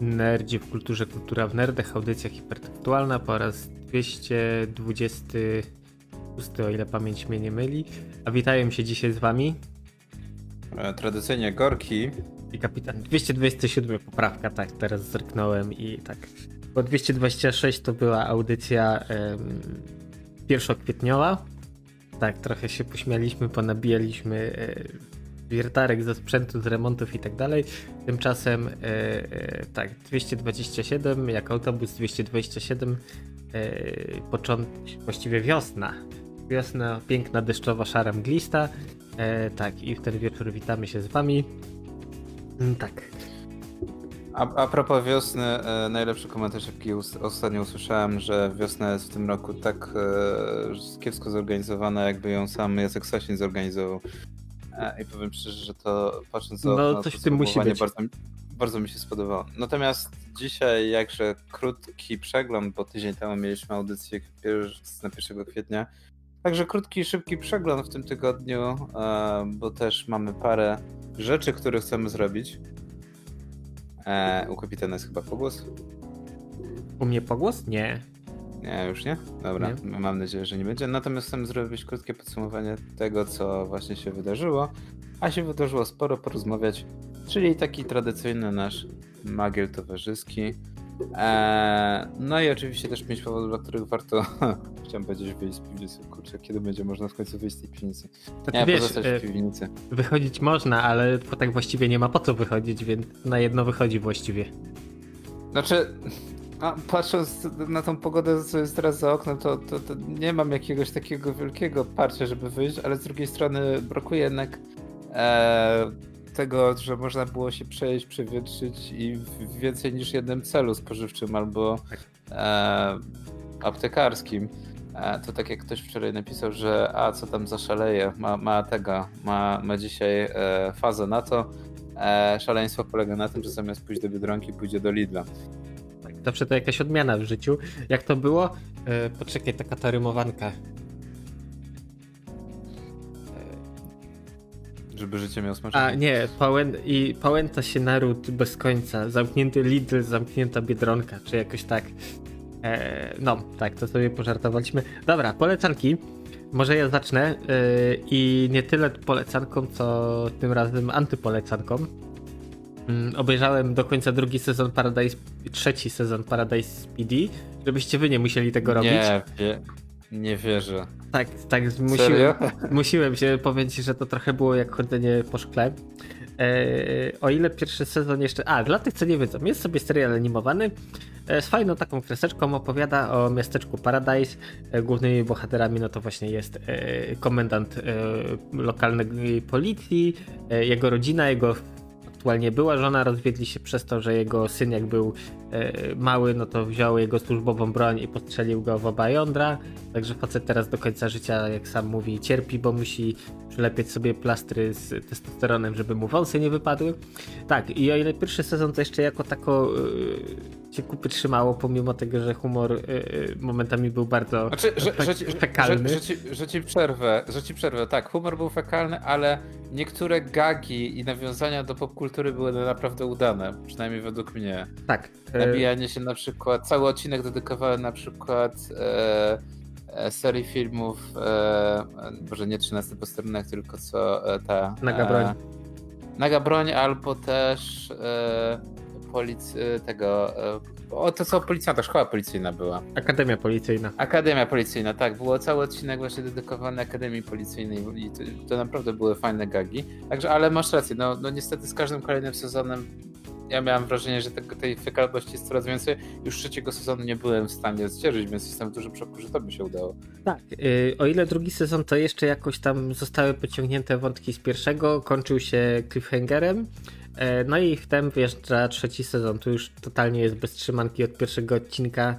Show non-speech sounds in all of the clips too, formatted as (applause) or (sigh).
Nerdzi w kulturze, kultura w nerdach, audycja hipertekstualna po raz 226, o ile pamięć mnie nie myli. A witają się dzisiaj z wami E, Tradycyjnie Gorki. i kapitan 227 poprawka, tak, teraz zerknąłem i tak. Bo 226 to była audycja em, pierwszokwietniowa. Tak, trochę się pośmialiśmy, ponabijaliśmy e, wiertarek ze sprzętu, z remontów i tak dalej. Tymczasem e, e, tak, 227, jak autobus 227, e, początek, właściwie wiosna. Wiosna piękna, deszczowa, szara, mglista. Tak, i w ten wieczór witamy się z wami. Mm, Tak. A, a propos wiosny, e, najlepszy komentarz jaki us- ostatnio usłyszałem, że wiosna jest w tym roku tak e, kiepsko zorganizowana, jakby ją sam Jacek Sasin zorganizował. I powiem szczerze, że to patrząc No, na coś to w tym musi być. Bardzo, mi- bardzo mi się spodobało. Natomiast dzisiaj jakże krótki przegląd, bo tydzień temu mieliśmy audycję na 1 kwietnia. Także krótki, szybki przegląd w tym tygodniu, e, bo też mamy parę rzeczy, które chcemy zrobić. E, u kapitana jest chyba pogłos? U mnie pogłos? Nie. Nie, już nie? Dobra, mam nadzieję, że nie będzie. Natomiast chcemy zrobić krótkie podsumowanie tego, co właśnie się wydarzyło. A się wydarzyło sporo porozmawiać, czyli taki tradycyjny nasz magiel towarzyski. Eee, no i oczywiście też pięć powodów, dla których warto, (laughs) chciałem powiedzieć, wyjść z piwnicy. Kurczę, kiedy będzie można w końcu wyjść z tej piwnicy? To Nie, wiesz, pozostać e, w piwnicy. wychodzić można, ale tak właściwie nie ma po co wychodzić, więc na jedno wychodzi właściwie. Znaczy, a patrząc na tą pogodę, co jest teraz za oknem, to, to, to nie mam jakiegoś takiego wielkiego parcia, żeby wyjść, ale z drugiej strony brakuje jednak e, tego, że można było się przejść, przewietrzyć i w więcej niż jednym celu spożywczym albo e, aptekarskim. E, to tak jak ktoś wczoraj napisał, że a co tam zaszaleje, ma, ma tego, ma, ma dzisiaj e, fazę na to. E, szaleństwo polega na tym, że zamiast pójść do Biedronki, pójdzie do Lidla. Zawsze to jakaś odmiana w życiu. Jak to było? E, poczekaj, taka ta rymowanka. Żeby życie miało smaczne. A nie, pałę, i pałęta się naród bez końca. Zamknięty Lidl, zamknięta Biedronka, czy jakoś tak. E, no, tak, to sobie pożartowaliśmy. Dobra, polecanki. Może ja zacznę e, i nie tyle polecanką, co tym razem antypolecanką. Mm, obejrzałem do końca drugi sezon Paradise, trzeci sezon Paradise PD, żebyście wy nie musieli tego robić. Nie, wie, nie wierzę. Tak, tak, musiłem, Serio? (laughs) musiłem się powiedzieć, że to trochę było jak chodzenie po szkle. E, o ile pierwszy sezon jeszcze. A, dla tych, co nie wiedzą, jest sobie serial animowany. E, z fajną taką kreseczką opowiada o miasteczku Paradise. E, głównymi bohaterami no to właśnie jest e, komendant e, lokalnej policji, e, jego rodzina, jego aktualnie była żona, rozwiedli się przez to, że jego syn jak był e, mały, no to wziął jego służbową broń i postrzelił go w oba jądra. Także facet teraz do końca życia, jak sam mówi, cierpi, bo musi przylepiać sobie plastry z testosteronem, żeby mu wąsy nie wypadły. Tak, i o ile pierwszy sezon to jeszcze jako tako yy, się kupy trzymało, pomimo tego, że humor yy, momentami był bardzo Znaczy, że, fe- że, ci- fekalny. Że, że, ci, że ci przerwę, że ci przerwę. Tak, humor był fekalny, ale niektóre gagi i nawiązania do popkultury były naprawdę udane. Przynajmniej według mnie. Tak. e, Nabijanie się na przykład, cały odcinek dedykowałem na przykład e, e, serii filmów, e, może nie 13 posterunek, tylko co e, ta... Naga broń. E, Naga broń albo też e, polic, e, tego... E, o, to co policjanta, szkoła policyjna była. Akademia Policyjna. Akademia Policyjna, tak. Było cały odcinek właśnie dedykowany Akademii Policyjnej i to, to naprawdę były fajne gagi. Także, ale masz rację, no, no niestety z każdym kolejnym sezonem ja miałem wrażenie, że tego, tej fekalności jest coraz więcej. Już trzeciego sezonu nie byłem w stanie zdzierżyć, więc jestem w dużym szoku, że to by się udało. Tak, y, o ile drugi sezon to jeszcze jakoś tam zostały pociągnięte wątki z pierwszego, kończył się cliffhangerem. e, No i wtem wjeżdża trzeci sezon. Tu już totalnie jest bez trzymanki od pierwszego odcinka.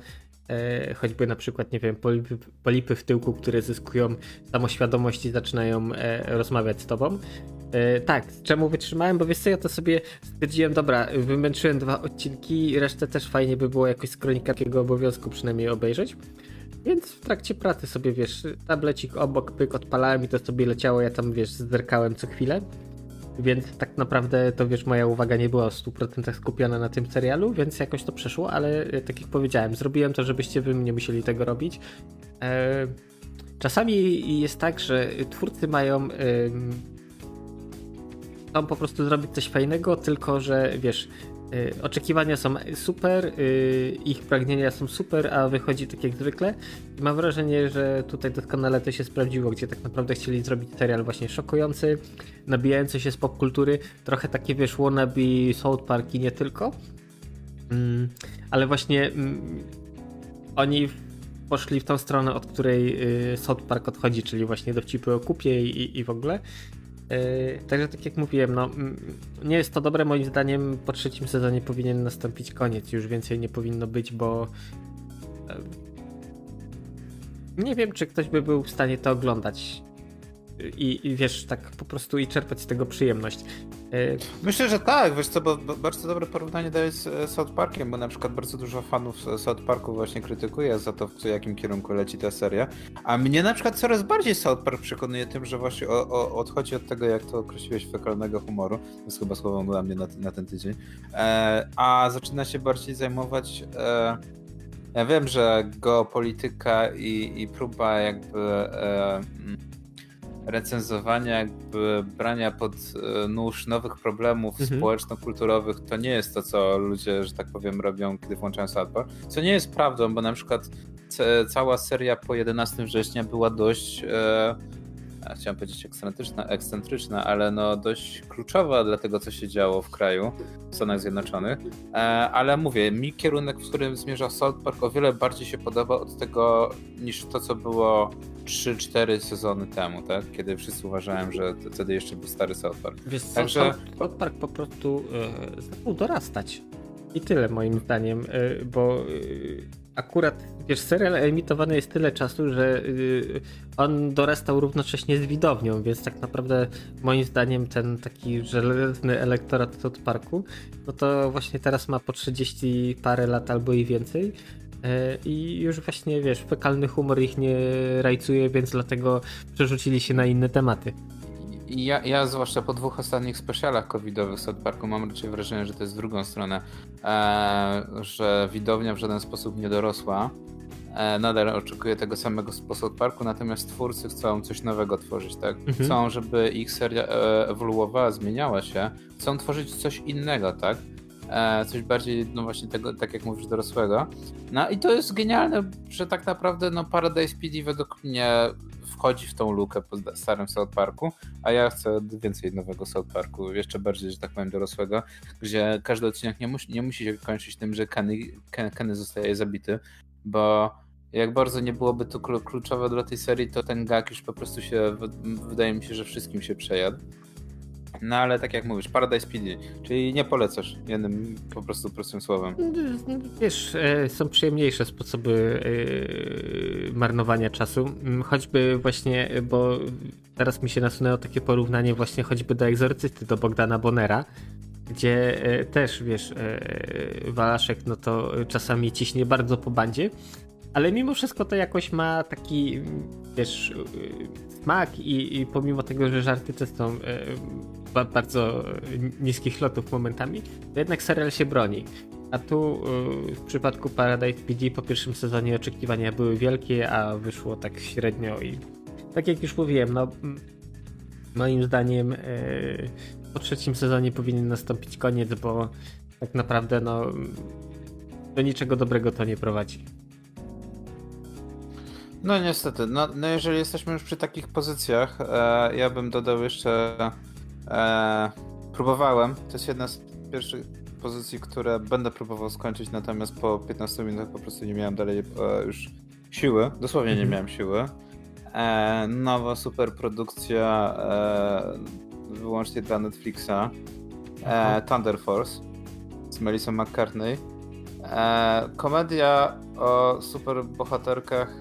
e, Choćby na przykład, nie wiem, polipy, polipy w tyłku, które zyskują samoświadomość i zaczynają e, rozmawiać z tobą. E, tak, czemu wytrzymałem? Bo wiesz co, ja to sobie stwierdziłem, dobra, wymęczyłem dwa odcinki, resztę też fajnie by było jakoś z kronikarskiego obowiązku przynajmniej obejrzeć. Więc w trakcie pracy sobie, wiesz, tablecik obok, pyk, odpalałem i to sobie leciało, ja tam, wiesz, zerkałem co chwilę. więc tak naprawdę to wiesz, moja uwaga nie była w 100% skupiona na tym serialu, więc jakoś to przeszło, ale e, tak jak powiedziałem, zrobiłem to, żebyście wy nie musieli tego robić. E, czasami jest tak, że twórcy mają chcą po prostu zrobić coś fajnego, tylko że wiesz, Y, oczekiwania są super, y, ich pragnienia są super, a wychodzi tak jak zwykle. Mam wrażenie, że tutaj doskonale to się sprawdziło, gdzie tak naprawdę chcieli zrobić serial właśnie szokujący, nabijający się z popkultury, trochę takie wiesz, wannabe South Park i nie tylko. Mm, ale właśnie mm, oni poszli w tą stronę, od której y, South Park odchodzi, czyli właśnie dowcipy o kupie i, i w ogóle. Yy, także tak jak mówiłem, no, nie jest to dobre moim zdaniem. Po trzecim sezonie powinien nastąpić koniec. Już więcej nie powinno być, bo nie wiem, czy ktoś by był w stanie to oglądać i, i wiesz, tak po prostu i czerpać z tego przyjemność. E, Myślę, że tak, wiesz co, bo bardzo dobre porównanie daje z e, South Parkiem, bo na przykład bardzo dużo fanów South Parku właśnie krytykuje za to, w jakim kierunku leci ta seria, a mnie na przykład coraz bardziej South Park przekonuje tym, że właśnie o, o, odchodzi od tego, jak to określiłeś, fekalnego humoru, to jest chyba słowo dla mnie na, na ten tydzień, e, a zaczyna się bardziej zajmować e, ja wiem, że geopolityka i, i próba jakby e, recenzowania, jakby brania pod e, nóż nowych problemów mhm. społeczno-kulturowych, to nie jest to, co ludzie, że tak powiem, robią, kiedy włączają South Park. Co nie jest prawdą, bo na przykład cała seria po 11 września była dość e, chciałem powiedzieć ekscentryczna, ekscentryczna, ale no dość kluczowa dla tego, co się działo w kraju, w Stanach Zjednoczonych. E, ale mówię, mi kierunek, w którym zmierza South Park o wiele bardziej się podoba od tego, niż to, co było 3-4 sezony temu, tak? Kiedy wszyscy uważałem, że wtedy jeszcze był stary South Park. Wiesz, Także... South Park po prostu e, zaczął dorastać. I tyle moim zdaniem, e, bo akurat, wiesz, serial emitowany jest tyle czasu, że yy, on dorastał równocześnie z widownią, więc tak naprawdę moim zdaniem ten taki żelazny elektorat od parku, no to właśnie teraz ma po 30 parę lat albo i więcej. Yy, I już właśnie, wiesz, fekalny humor ich nie rajcuje, więc dlatego przerzucili się na inne tematy ja, ja zwłaszcza po dwóch ostatnich specialach covidowych South Parku mam raczej wrażenie, że to jest w drugą stronę, e, że widownia w żaden sposób nie dorosła. E, nadal oczekuje tego samego po South Parku, natomiast twórcy chcą coś nowego tworzyć, tak? Mhm. Chcą, żeby ich seria e, ewoluowała, zmieniała się. Chcą tworzyć coś innego, tak? E, coś bardziej, no właśnie tego, tak jak mówisz, dorosłego. No i to jest genialne, że tak naprawdę no Paradise PD według mnie wchodzi w tą lukę po starym South Parku, a ja chcę więcej nowego South Parku, jeszcze bardziej, że tak powiem, dorosłego, gdzie każdy odcinek nie musi, nie musi się kończyć tym, że Kenny, Kenny zostaje zabity, bo jak bardzo nie byłoby to kluczowe dla tej serii, to ten gag już po prostu się, wydaje mi się, że wszystkim się przejadł. No ale tak jak mówisz, Paradise PD, czyli nie polecasz jednym po prostu prostym słowem. Wiesz, e, są przyjemniejsze sposoby e, marnowania czasu, mm, choćby właśnie, bo teraz mi się nasunęło takie porównanie właśnie choćby do egzorcysty, do Bogdana Bonera, gdzie e, też, wiesz, Walaszek no to czasami ciśnie bardzo po bandzie, ale mimo wszystko to jakoś ma taki, wiesz, smak i, i pomimo tego, że żarty są bardzo niskich lotów momentami, to jednak serial się broni. A tu y, w przypadku Paradise PD po pierwszym sezonie oczekiwania były wielkie, a wyszło tak średnio i tak jak już mówiłem, no moim zdaniem y, po trzecim sezonie powinien nastąpić koniec, bo tak naprawdę no do niczego dobrego to nie prowadzi. No niestety, no, no jeżeli jesteśmy już przy takich pozycjach, e, ja bym dodał jeszcze E, próbowałem. To jest jedna z pierwszych pozycji, które będę próbował skończyć, natomiast po 15 minutach po prostu nie miałem dalej e, już siły. Dosłownie nie mhm. miałem siły. E, nowa super produkcja e, wyłącznie dla Netflixa. E, Thunder Force z Melissa McCartney. E, komedia o super bohaterkach.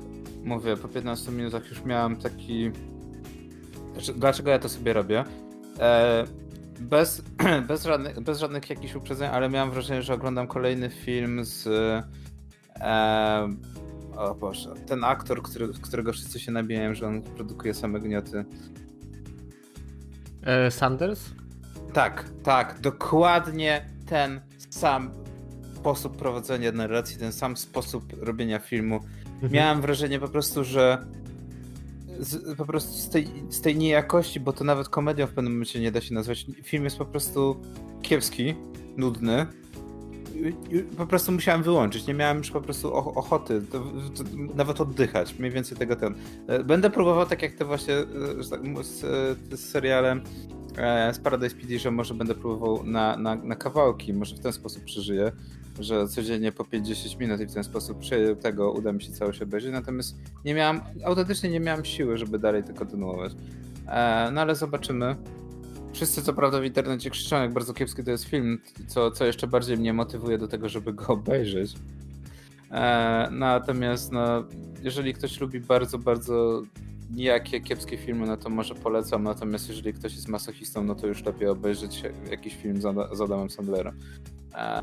Mówię, po 15 minutach już miałem taki. Znaczy, dlaczego ja to sobie robię? E, bez, (clears throat) bez, żadnych, bez żadnych jakichś uprzedzeń, ale miałem wrażenie, że oglądam kolejny film z. E, o Boże, ten aktor, który, którego wszyscy się nabijają, że on produkuje same gnioty. E, Sanders? Tak, tak, dokładnie ten sam sposób prowadzenia narracji, ten sam sposób robienia filmu. Mhm. Miałem wrażenie po prostu, że z, po prostu z tej, z tej niejakości, bo to nawet komedią w pewnym momencie nie da się nazwać, film jest po prostu kiepski, nudny. Po prostu musiałem wyłączyć, nie miałem już po prostu ochoty to, to, nawet oddychać, mniej więcej tego ten. E, będę próbował tak jak te właśnie e, tak z, z serialem e, z Paradise PD, że może będę próbował na, na, na kawałki, może w ten sposób przeżyję że codziennie po 5-10 minut i w ten sposób tego uda mi się całość obejrzeć, natomiast nie miałem, autentycznie nie miałem siły, żeby dalej to kontynuować. E, no ale zobaczymy. Wszyscy co prawda w internecie krzyczą, jak bardzo kiepski to jest film, co, co jeszcze bardziej mnie motywuje do tego, żeby go obejrzeć. E, natomiast no, jeżeli ktoś lubi bardzo, bardzo nijakie, kiepskie filmy, no to może polecam, natomiast jeżeli ktoś jest masochistą, no to już lepiej obejrzeć jakiś film z, z Adamem Sandlerem. E,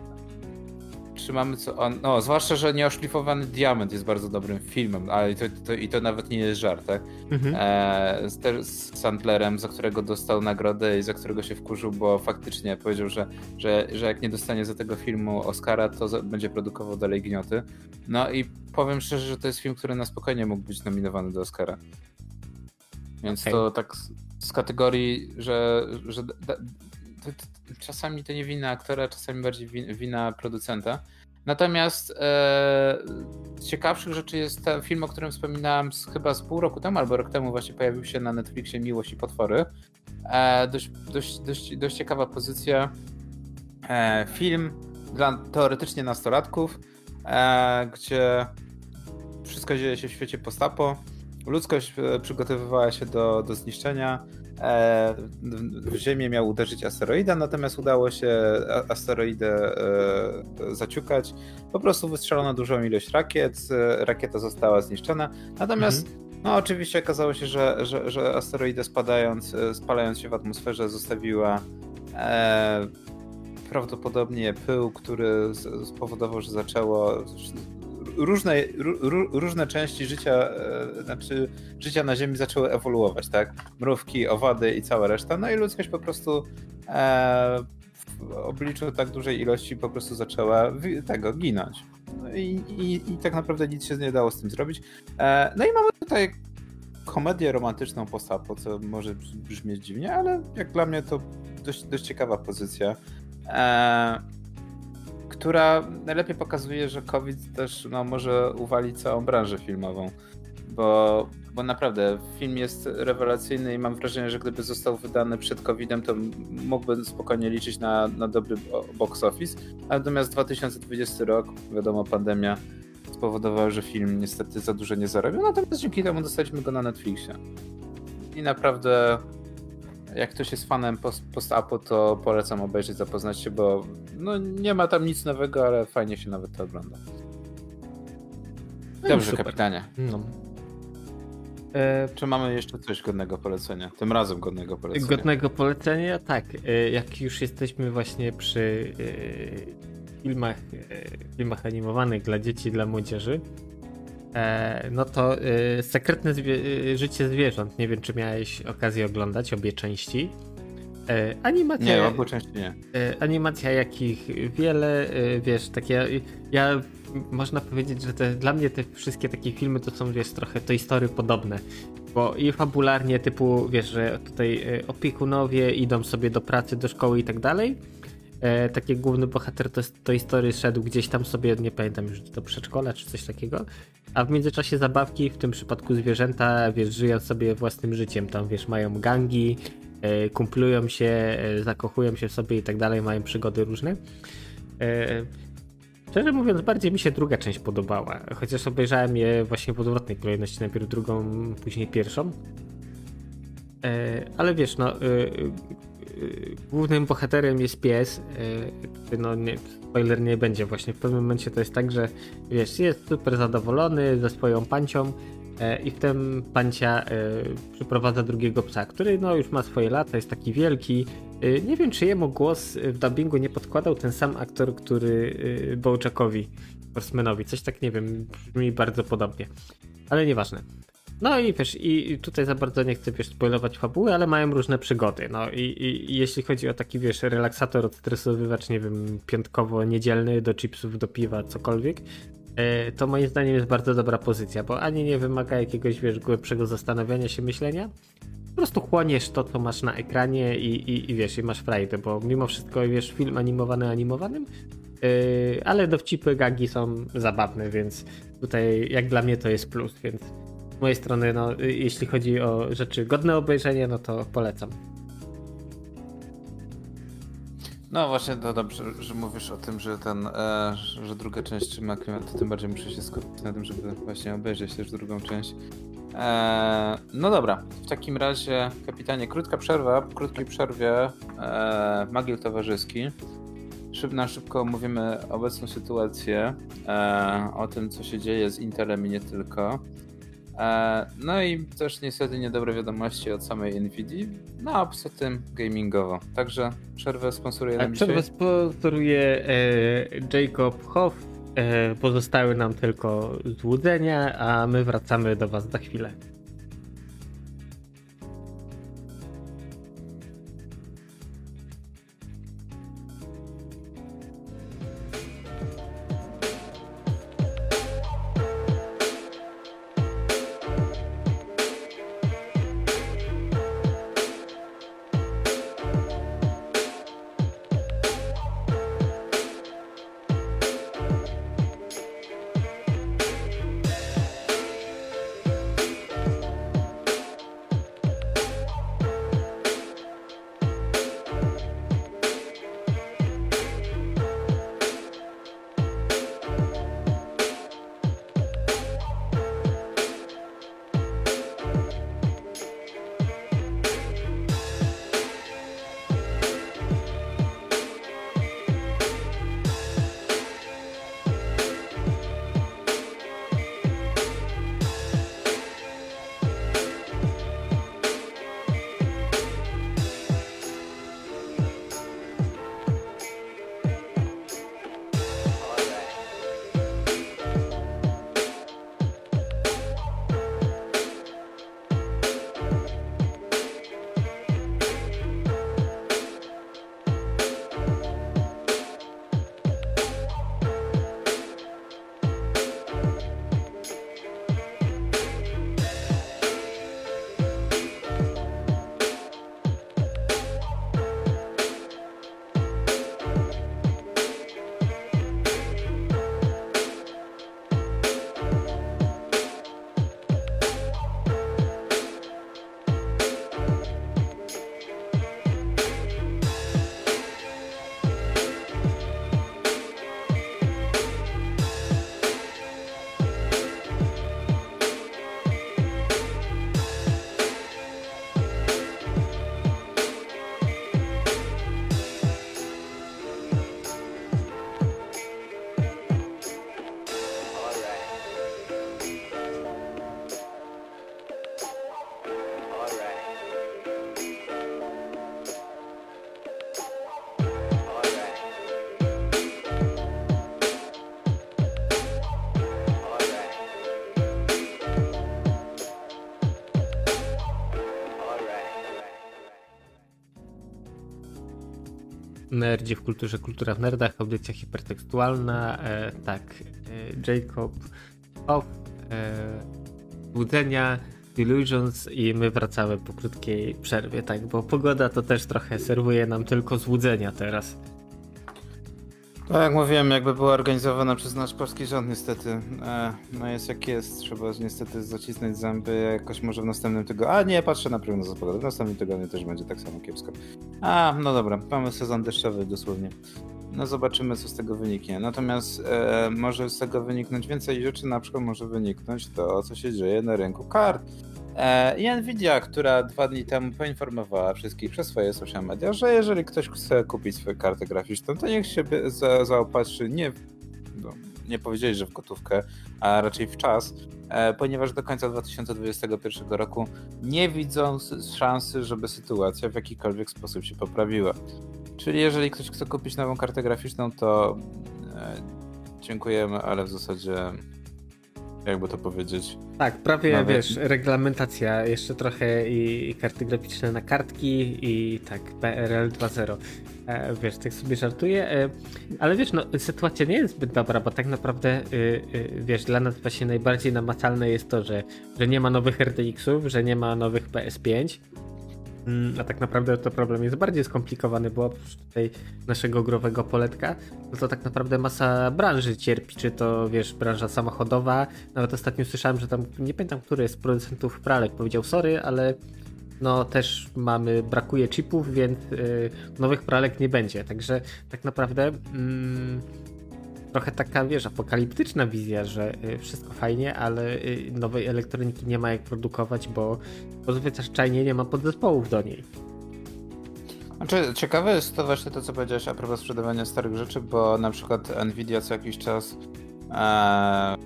trzymamy co on. No, zwłaszcza, że Nieoszlifowany Diament jest bardzo dobrym filmem, ale to, to, i to nawet nie jest żart, tak? Mhm. E, z, z Sandlerem, za którego dostał nagrodę i za którego się wkurzył, bo faktycznie powiedział, że, że, że jak nie dostanie za tego filmu Oscara, to za, będzie produkował dalej gnioty. No i powiem szczerze, że to jest film, który na spokojnie mógł być nominowany do Oscara. Więc okay. to tak z kategorii, że, że da, czasami to nie wina aktora, czasami bardziej wina producenta. Natomiast e, z ciekawszych rzeczy jest ten film, o którym wspominałem z, chyba z pół roku temu albo rok temu właśnie pojawił się na Netflixie Miłość i Potwory. E, dość, dość, dość, dość ciekawa pozycja. E, film dla teoretycznie nastolatków, e, gdzie wszystko dzieje się w świecie postapo. Ludzkość e, przygotowywała się do, do zniszczenia E, w Ziemię miał uderzyć asteroida, natomiast udało się asteroidę e, zaciukać. Po prostu wystrzelono dużą ilość rakiet, rakieta została zniszczona. Natomiast mhm. No, oczywiście okazało się, że, że, że asteroida spadając, spalając się w atmosferze, zostawiła e, prawdopodobnie pył, który spowodował, że zaczęło różne, różne części życia, e, znaczy życia na Ziemi zaczęły ewoluować, tak? Mrówki, owady i cała reszta. No i ludzkość po prostu e, w obliczu tak dużej ilości po prostu zaczęła tego ginąć. No i, i, i, tak naprawdę nic się nie dało z tym zrobić. E, no i mamy tutaj komedię romantyczną postapo, co może brzmieć dziwnie, ale jak dla mnie to dość, dość ciekawa pozycja. Która najlepiej pokazuje, że COVID też no, może uwalić całą branżę filmową. Bo, bo naprawdę film jest rewelacyjny i mam wrażenie, że gdyby został wydany przed COVID-em, to mógłby spokojnie liczyć na, na dobry box office. Natomiast 2020 rok, wiadomo, pandemia spowodowała, że film niestety za dużo nie zarobił. Natomiast dzięki temu dostaliśmy go na Netflixie. I naprawdę jak ktoś jest fanem post-apo, to polecam obejrzeć, zapoznać się, bo no, nie ma tam nic nowego, ale fajnie się nawet to ogląda. No Dobrze, Super. kapitanie. No. E... Czy mamy jeszcze coś godnego polecenia? Tym razem godnego polecenia. Godnego polecenia? Tak. E, jak już jesteśmy właśnie przy e, filmach, filmach animowanych dla dzieci, dla młodzieży, no to y, Sekretne zwie y, Życie Zwierząt. Nie wiem, czy miałeś okazję oglądać obie części. E, animacja. Nie, obu części nie. E, animacja, jakich wiele, wiesz, takie. Ja można powiedzieć, że te, dla mnie te wszystkie takie filmy to są, wiesz, trochę to historii podobne. Bo i fabularnie, typu, wiesz, że tutaj opiekunowie idą sobie do pracy, do szkoły i tak dalej e, taki główny bohater to, to historii szedł gdzieś tam sobie, nie pamiętam już do przedszkola czy coś takiego, a w międzyczasie zabawki, w tym przypadku zwierzęta, wiesz, żyją sobie własnym życiem, tam wiesz, mają gangi, e, kumplują się, e, zakochują się sobie i tak dalej, mają przygody różne. E, Szczerze mówiąc, bardziej mi się druga część podobała, chociaż obejrzałem je właśnie w odwrotnej kolejności, najpierw drugą, później pierwszą. E, ale wiesz, no, e, głównym bohaterem jest pies. Y, no nie, spoiler nie będzie właśnie. W pewnym momencie to jest tak, że wiesz, jest super zadowolony ze swoją pancią y, i w tym pancia przyprowadza drugiego psa, który no już ma swoje lata, jest taki wielki. Nie wiem, czy jemu głos w dubbingu nie podkładał ten sam aktor, który Bojackowi, Horsemanowi. Coś tak, nie wiem, brzmi bardzo podobnie. Ale nieważne. No i wiesz, i tutaj za bardzo nie chcę wiesz, spoilować fabuły, ale mają różne przygody. No i, i, i jeśli chodzi o taki wiesz, relaksator, odstresowywacz, nie wiem, piątkowo-niedzielny do chipsów, do piwa, cokolwiek, e, to moim zdaniem jest bardzo dobra pozycja, bo ani nie wymaga jakiegoś wiesz, głębszego zastanawiania się, myślenia. Po prostu chłoniesz to, co masz na ekranie i, i, i wiesz, i masz frajdę, bo mimo wszystko wiesz, film animowany animowanym, yy, ale dowcipy, gagi są zabawne, więc tutaj jak dla mnie to jest plus, więc z mojej strony, no, jeśli chodzi o rzeczy godne obejrzenia, no to polecam. No właśnie, to dobrze, że mówisz o tym, że ten, e, że druga część trzyma klimat, tym bardziej muszę się skupić na tym, żeby właśnie obejrzeć też drugą część. E, no dobra, w takim razie, kapitanie, krótka przerwa. Po krótkiej przerwie e, Magiel Towarzyski. Na szybko omówimy obecną sytuację, e, o tym, co się dzieje z Intelem i nie tylko. E, no i też niestety niedobre wiadomości od samej Nvidia, no a poza tym gamingowo. Także przerwę sponsoruje nam Przerwę sponsoruje e, Jacob Hoff. E, pozostały nam tylko złudzenia, a my wracamy do Was za chwilę. Nerdzi w kulturze, kultura w nerdach, audycja hipertekstualna, e, tak, e, Jacob Off, e, Budzenia, Illusions i my wracamy po krótkiej przerwie, tak, bo pogoda to też trochę serwuje nam tylko złudzenia teraz. Tak jak mówiłem, jakby była organizowana przez nasz polski rząd niestety. E, no jest jak jest, trzeba niestety zacisnąć zęby jakoś może w następnym tygodniu. A nie, patrzę na prognozę pogody, w następnym tygodniu też będzie tak samo kiepsko. A, no dobra, mamy sezon deszczowy dosłownie. No zobaczymy co z tego wyniknie. Natomiast e, może z tego wyniknąć więcej rzeczy, na przykład może wyniknąć to, co się dzieje na rynku kart. E, I Nvidia, która dwa dni temu poinformowała wszystkich przez swoje social media, że jeżeli ktoś chce kupić swoją kartę graficzną, to niech się za, zaopatrzy nie, no, nie powiedzieli, że w gotówkę, a raczej w czas, e, ponieważ do końca 2021 roku nie widzą szansy, żeby sytuacja w jakikolwiek sposób się poprawiła. Czyli jeżeli ktoś chce kupić nową kartę graficzną, to e, dziękujemy, ale w zasadzie jakby to powiedzieć. Tak, prawie Nawet... wiesz, reglamentacja, jeszcze trochę i, i karty graficzne na kartki i tak, PRL 2.0. E, wiesz, tak sobie żartuję, e, ale wiesz, no, sytuacja nie jest zbyt dobra, bo tak naprawdę, y, y, wiesz, dla nas właśnie najbardziej namacalne jest to, że, że nie ma nowych RTX-ów, że nie ma nowych PS5, mm, a tak naprawdę to problem jest bardziej skomplikowany, bo oprócz tutaj naszego growego poletka, no to tak naprawdę masa branży cierpi, czy to wiesz, branża samochodowa. Nawet ostatnio słyszałem, że tam nie pamiętam, który z producentów pralek powiedział sorry, ale no też mamy, brakuje chipów, więc y, nowych pralek nie będzie. Także tak naprawdę mm, trochę taka, wiesz, apokaliptyczna wizja, że y, wszystko fajnie, ale y, nowej elektroniki nie ma jak produkować, bo, bo zwyczajnie nie ma podzespołów do niej. Znaczy, ciekawe jest to właśnie to, co powiedziałeś a propos sprzedawania starych rzeczy, bo na przykład Nvidia co jakiś czas e,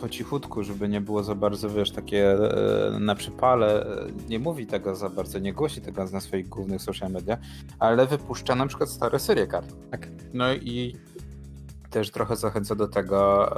po cichutku, żeby nie było za bardzo, wiesz, takie e, na przypale, e, nie mówi tego za bardzo, nie głosi tego na swoich głównych social media, ale wypuszcza na przykład stare serie kart. Tak. No i też trochę zachęca do tego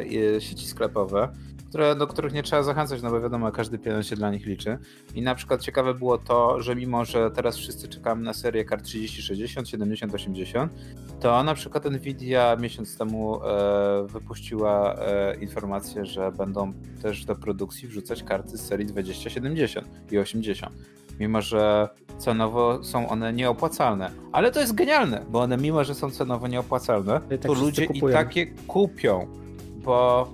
e, sieci sklepowe, które, do których nie trzeba zachęcać, no bo wiadomo, każdy pieniądz się dla nich liczy. I na przykład ciekawe było to, że mimo, że teraz wszyscy czekamy na serię kart 3060, 70, 80, to na przykład Nvidia miesiąc temu e, wypuściła e, informację, że będą też do produkcji wrzucać karty z serii 2070 i 80 mimo że cenowo są one nieopłacalne. Ale to jest genialne, bo one mimo, że są cenowo nieopłacalne, tak to ludzie kupują. i takie kupią, bo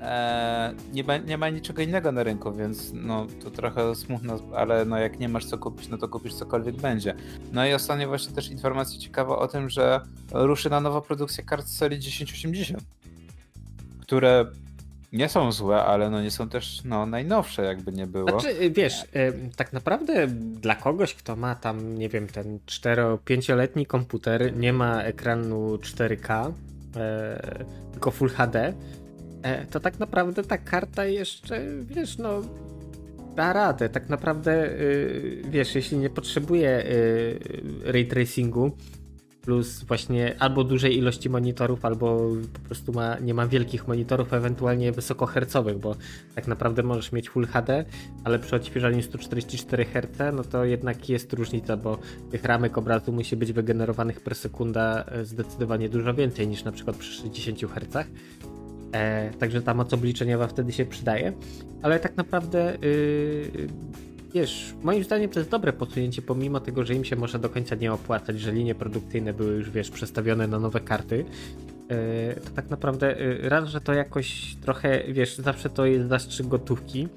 e, nie, ma, nie ma niczego innego na rynku, więc no to trochę smutno, ale no jak nie masz co kupić, no to kupisz cokolwiek będzie. No i ostatnio właśnie też informacja ciekawa o tym, że ruszy na nowa produkcja kart serii 1080, które nie są złe, ale no nie są też no, najnowsze, jakby nie było. Znaczy, wiesz, tak naprawdę dla kogoś, kto ma tam, nie wiem, ten 4-5-letni komputer, nie ma ekranu 4K, e, tylko Full HD, e, to tak naprawdę ta karta jeszcze, wiesz, no da radę. Tak naprawdę, y, wiesz, jeśli nie potrzebuje y, ray tracingu, plus właśnie albo dużej ilości monitorów, albo po prostu ma, nie ma wielkich monitorów, ewentualnie wysokohercowych, bo tak naprawdę możesz mieć Full HD, ale przy odświeżaniu 144 Hz, no to jednak jest różnica, bo tych ramek obrazu musi być wygenerowanych per sekunda e, zdecydowanie dużo więcej niż na przykład przy 60 Hz. E, także ta moc obliczeniowa wtedy się przydaje, ale tak naprawdę yy, wiesz, moim zdaniem to jest dobre posunięcie, pomimo tego, że im się może do końca nie opłacać, że linie produkcyjne były już, wiesz, przestawione na nowe karty. E, to tak naprawdę e, raz, że to jakoś trochę, wiesz, zawsze to jest zastrzyk gotówki.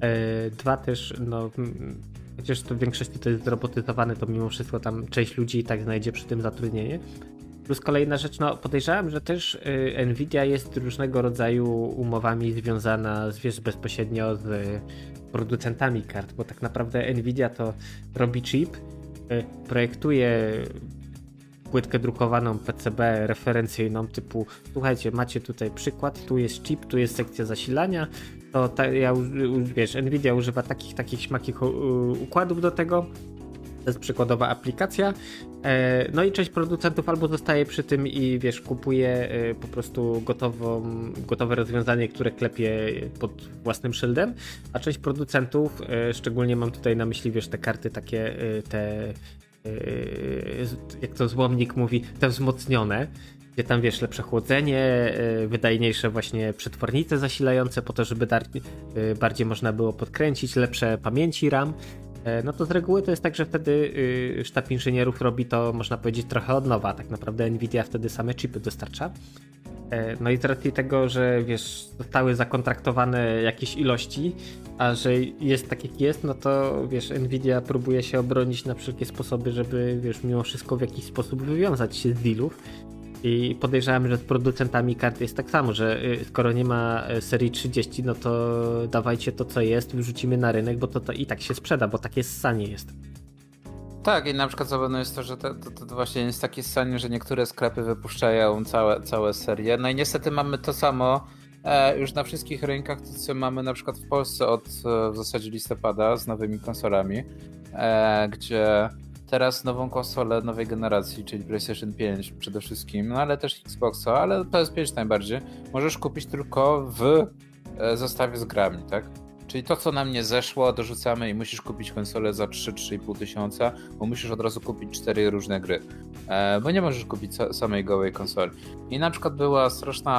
E, dwa też, no, chociaż to w większości to jest zrobotyzowane, to mimo wszystko tam część ludzi i tak znajdzie przy tym zatrudnienie. Plus kolejna rzecz, no podejrzewam, że też Nvidia jest różnego rodzaju umowami związana z, wiesz, bezpośrednio z producentami kart, bo tak naprawdę Nvidia to robi chip, y, projektuje płytkę drukowaną PCB referencyjną typu słuchajcie, macie tutaj przykład, tu jest chip, tu jest sekcja zasilania, to ta, ja, wiesz, Nvidia używa takich, takich śmakich układów do tego, to jest przykładowa aplikacja. E, no i część producentów albo zostaje przy tym i wiesz, kupuje e, po prostu gotową, gotowe rozwiązanie, które klepie pod własnym szyldem, a część producentów, e, szczególnie mam tutaj na myśli, wiesz, te karty takie, te jak to złomnik mówi, te wzmocnione, gdzie tam wiesz, lepsze chłodzenie, wydajniejsze właśnie przetwornice zasilające po to, żeby bardziej można było podkręcić, lepsze pamięci RAM no to z reguły to jest tak, że wtedy y, sztab inżynierów robi to, można powiedzieć, trochę od nowa. Tak naprawdę Nvidia wtedy same chipy dostarcza. E, no i z racji tego, że wiesz, zostały zakontraktowane jakieś ilości, a że jest tak jak jest, no to wiesz, Nvidia próbuje się obronić na wszelkie sposoby, żeby wiesz, mimo wszystko w jakiś sposób wywiązać się z dealów. I podejrzewam, że z producentami kart jest tak samo, że y, skoro nie ma y, serii 30, no to dawajcie to, co jest, wrzucimy na rynek, bo to, to i tak się sprzeda, bo takie ssanie jest. Tak, i na przykład zabawne jest to, że to, to, to, właśnie jest takie ssanie, że niektóre sklepy wypuszczają całe, całe serie. No i niestety mamy to samo e, już na wszystkich rynkach, to co mamy na przykład w Polsce od e, w zasadzie listopada z nowymi konsolami, e, gdzie teraz nową konsolę nowej generacji, czyli PlayStation 5 przede wszystkim, no ale też Xboxa, ale PS5 najbardziej, możesz kupić tylko w e, zestawie z grami, tak? Czyli to, co nam nie zeszło, dorzucamy i musisz kupić konsolę za 3-3,5 tysiąca, bo musisz od razu kupić cztery różne gry. E, bo nie możesz kupić samej gołej konsoli. I na przykład była straszna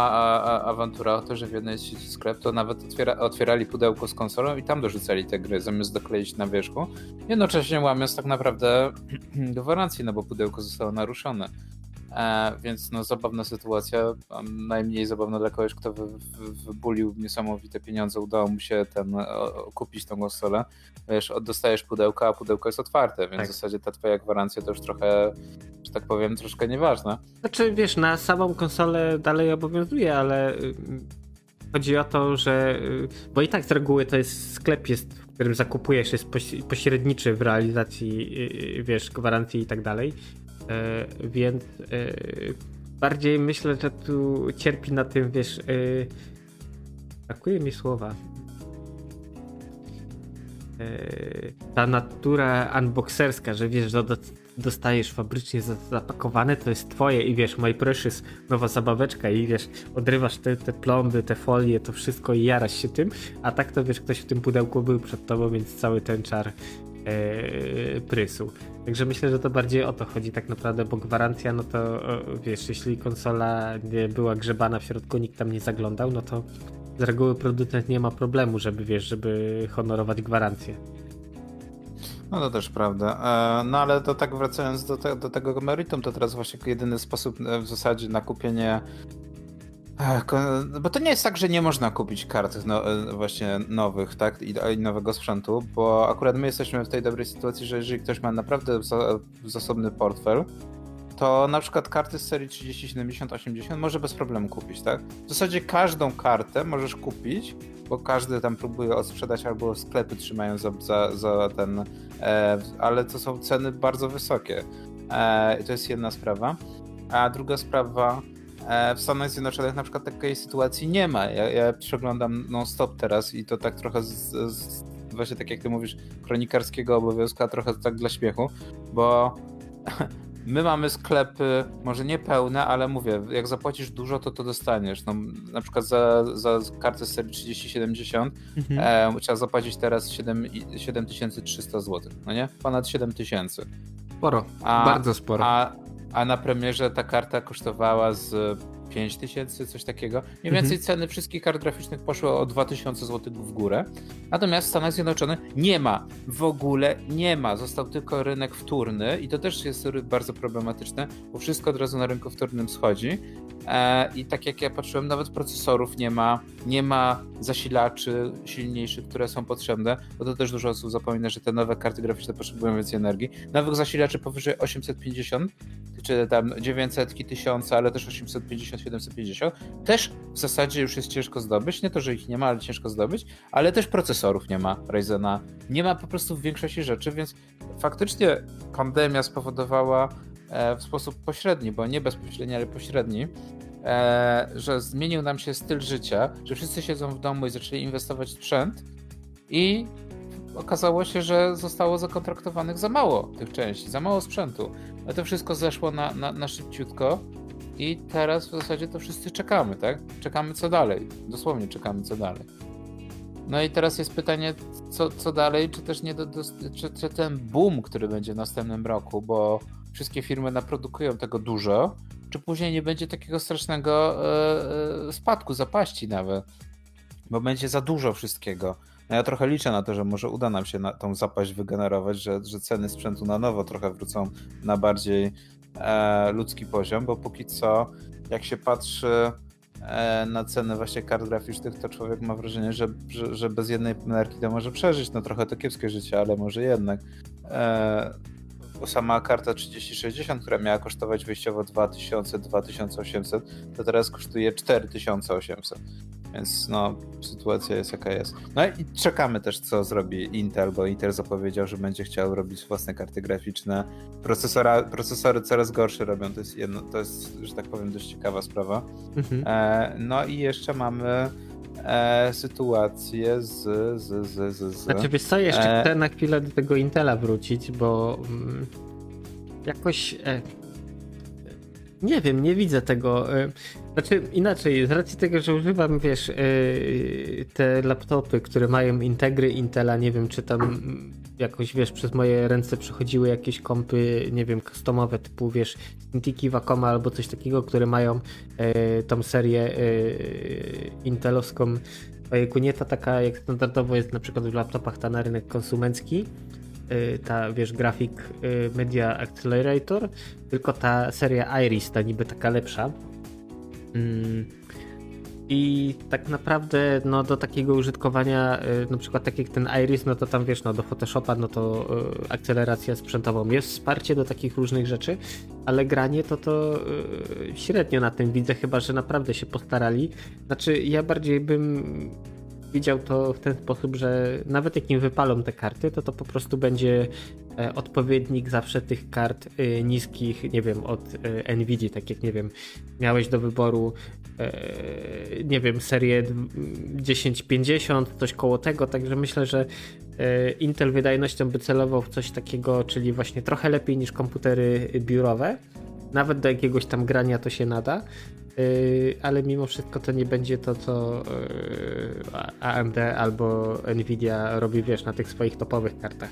awantura o to, że w jednej sieci sklep to nawet otwiera, otwierali pudełko z konsolą i tam dorzucali te gry, zamiast dokleić na wierzchu, jednocześnie łamiąc tak naprawdę (clears throat) gwarancji, no bo pudełko zostało naruszone. E, więc no zabawna sytuacja, najmniej zabawna dla kogoś, kto wy, wy, wybulił niesamowite pieniądze, udało mu się ten, o, kupić tą konsolę. Wiesz, dostajesz pudełko, a pudełko jest otwarte, więc tak. w zasadzie ta twoja gwarancja to już trochę, że tak powiem, troszkę nieważna. Znaczy, wiesz, na samą konsolę dalej obowiązuje, ale y, chodzi o to, że y, bo i tak z reguły to jest sklep jest, w którym zakupujesz, jest pośredniczy w realizacji, y, wiesz, gwarancji i tak dalej E, więc e, bardziej myślę, że tu cierpi na tym, wiesz, e, brakuje mi słowa. Ta natura unboxerska, że wiesz, że dostajesz fabrycznie zapakowane, to jest twoje i wiesz, my precious, nowa zabaweczka i wiesz, odrywasz te, te plomby, te folie, to wszystko i jarasz się tym, a tak to wiesz, ktoś w tym pudełku był przed tobą, więc cały ten czar e, prysu. Także myślę, że to bardziej o to chodzi tak naprawdę, bo gwarancja, no to wiesz, jeśli konsola nie była grzebana w środku, nikt tam nie zaglądał, no to z reguły producent nie ma problemu, żeby wiesz, żeby honorować gwarancję. No to też prawda. E, no ale to tak wracając do, te, do tego meritum, to teraz właśnie jedyny sposób e, w zasadzie na kupienie bo to nie jest tak, że nie można kupić kart no, e, właśnie nowych, tak, I, nowego sprzętu, bo akurat my jesteśmy w tej dobrej sytuacji, że jeżeli ktoś ma naprawdę za, zasobny portfel, to na przykład karty z serii 30, 70, 80 może bez problemu kupić, tak? W zasadzie każdą kartę możesz kupić, bo każdy tam próbuje odsprzedać albo sklepy trzymają za, za, za ten, e, ale to są ceny bardzo wysokie. E, to jest jedna sprawa. A druga sprawa, w Stanach Zjednoczonych na przykład takiej sytuacji nie ma. Ja, ja przeglądam non-stop teraz i to tak trochę z, z, właśnie tak jak ty mówisz, kronikarskiego obowiązku, a trochę tak dla śmiechu, bo (laughs) my mamy sklepy, może nie pełne, ale mówię, jak zapłacisz dużo, to to dostaniesz. No, na przykład za, za kartę z serii 3070 mhm. e, trzeba zapłacić teraz 7, 7300 zł, no nie? Ponad 7000. Sporo, a, bardzo sporo. A, a na premierze ta karta kosztowała z 5000, coś takiego. Mniej więcej mhm. ceny wszystkich kart graficznych poszły o 2000 zł w górę. Natomiast w Stanach Zjednoczonych nie ma, w ogóle nie ma. Został tylko rynek wtórny i to też jest bardzo problematyczne, bo wszystko od razu na rynku wtórnym schodzi. E, I tak jak ja patrzyłem, nawet procesorów nie ma, nie ma zasilaczy silniejszych, które są potrzebne, bo to też dużo osób zapomina, że te nowe karty graficzne potrzebują więcej energii. Nowych zasilaczy powyżej 850, czy tam 900, 1000, ale też 850, 750, też w zasadzie już jest ciężko zdobyć. Nie to, że ich nie ma, ale ciężko zdobyć, ale też procesorów nie ma Ryzena. Nie ma po prostu w większości rzeczy, więc faktycznie pandemia spowodowała E, w sposób pośredni, bo nie bezpośredni, ale pośredni, e, że zmienił nam się styl życia, że wszyscy siedzą w domu i zaczęli inwestować w sprzęt i okazało się, że zostało zakontraktowanych za mało tych części, za mało sprzętu. Ale to wszystko zeszło na, na, na szybciutko i teraz w zasadzie to wszyscy czekamy, tak? Czekamy co dalej. Dosłownie czekamy co dalej. No i teraz jest pytanie, co, co dalej, czy też nie do, do, czy, czy ten boom, który będzie w następnym roku, bo wszystkie firmy naprodukują tego dużo, czy później nie będzie takiego strasznego e, e, spadku, zapaści nawet, bo będzie za dużo wszystkiego. No ja trochę liczę na to, że może uda nam się tą zapaść wygenerować, że, że ceny sprzętu na nowo trochę wrócą na bardziej e, ludzki poziom, bo póki co, jak się patrzy e, na ceny właśnie kart graficznych, to człowiek ma wrażenie, że, że, że bez jednej energii to może przeżyć. No trochę to kiepskie życie, ale może jednak. E, sama karta 3060, która miała kosztować wyjściowo 2000-2800, to teraz kosztuje 4800. Więc no, sytuacja jest jaka jest. No i czekamy też, co zrobi Intel, bo Intel zapowiedział, że będzie chciał robić własne karty graficzne. Procesora, procesory coraz gorsze robią, to jest, jedno, to jest, że tak powiem, dość ciekawa sprawa. Mhm. E, no i jeszcze mamy e, sytuację z, z, z, z, z... Znaczy wiesz co, jeszcze e... chcę na chwilę do tego Intela wrócić, bo mm, jakoś e, Nie wiem, nie widzę tego. E, znaczy inaczej, z racji tego, że używam, wiesz, e, te laptopy, które mają integry Intela, nie wiem, czy tam jakoś, wiesz, przez moje ręce przechodziły jakieś kompy, nie wiem, customowe, typu, wiesz, Intiki Wacoma albo coś takiego, które mają e, tą serię intelowską. Ojejku, nie ta taka, jak standardowo jest na przykład w laptopach, ta na rynek konsumencki, ta, wiesz, grafik y, Media Accelerator, tylko ta seria Iris, ta niby taka lepsza. Mm. I tak naprawdę no, do takiego użytkowania, y, na przykład tak jak ten Iris, no to tam wiesz, no do Photoshopa, no to akceleracja sprzętową jest wsparcie do takich różnych rzeczy, ale granie to to średnio na tym widzę, chyba że naprawdę się postarali. Znaczy, ja bardziej bym widział to w ten sposób, że nawet jak im wypalą te karty, to to po prostu będzie e, odpowiednik zawsze tych kart e, niskich, nie wiem, od e, Nvidia, tak jak, nie wiem, miałeś do wyboru nie wiem, serię 1050, coś koło tego, także myślę, że Intel wydajnością by celował w coś takiego, czyli właśnie trochę lepiej niż komputery biurowe. Nawet do jakiegoś tam grania to się nada, ale mimo wszystko to nie będzie to, co yy, AMD albo Nvidia robi, wiesz, na tych swoich topowych kartach.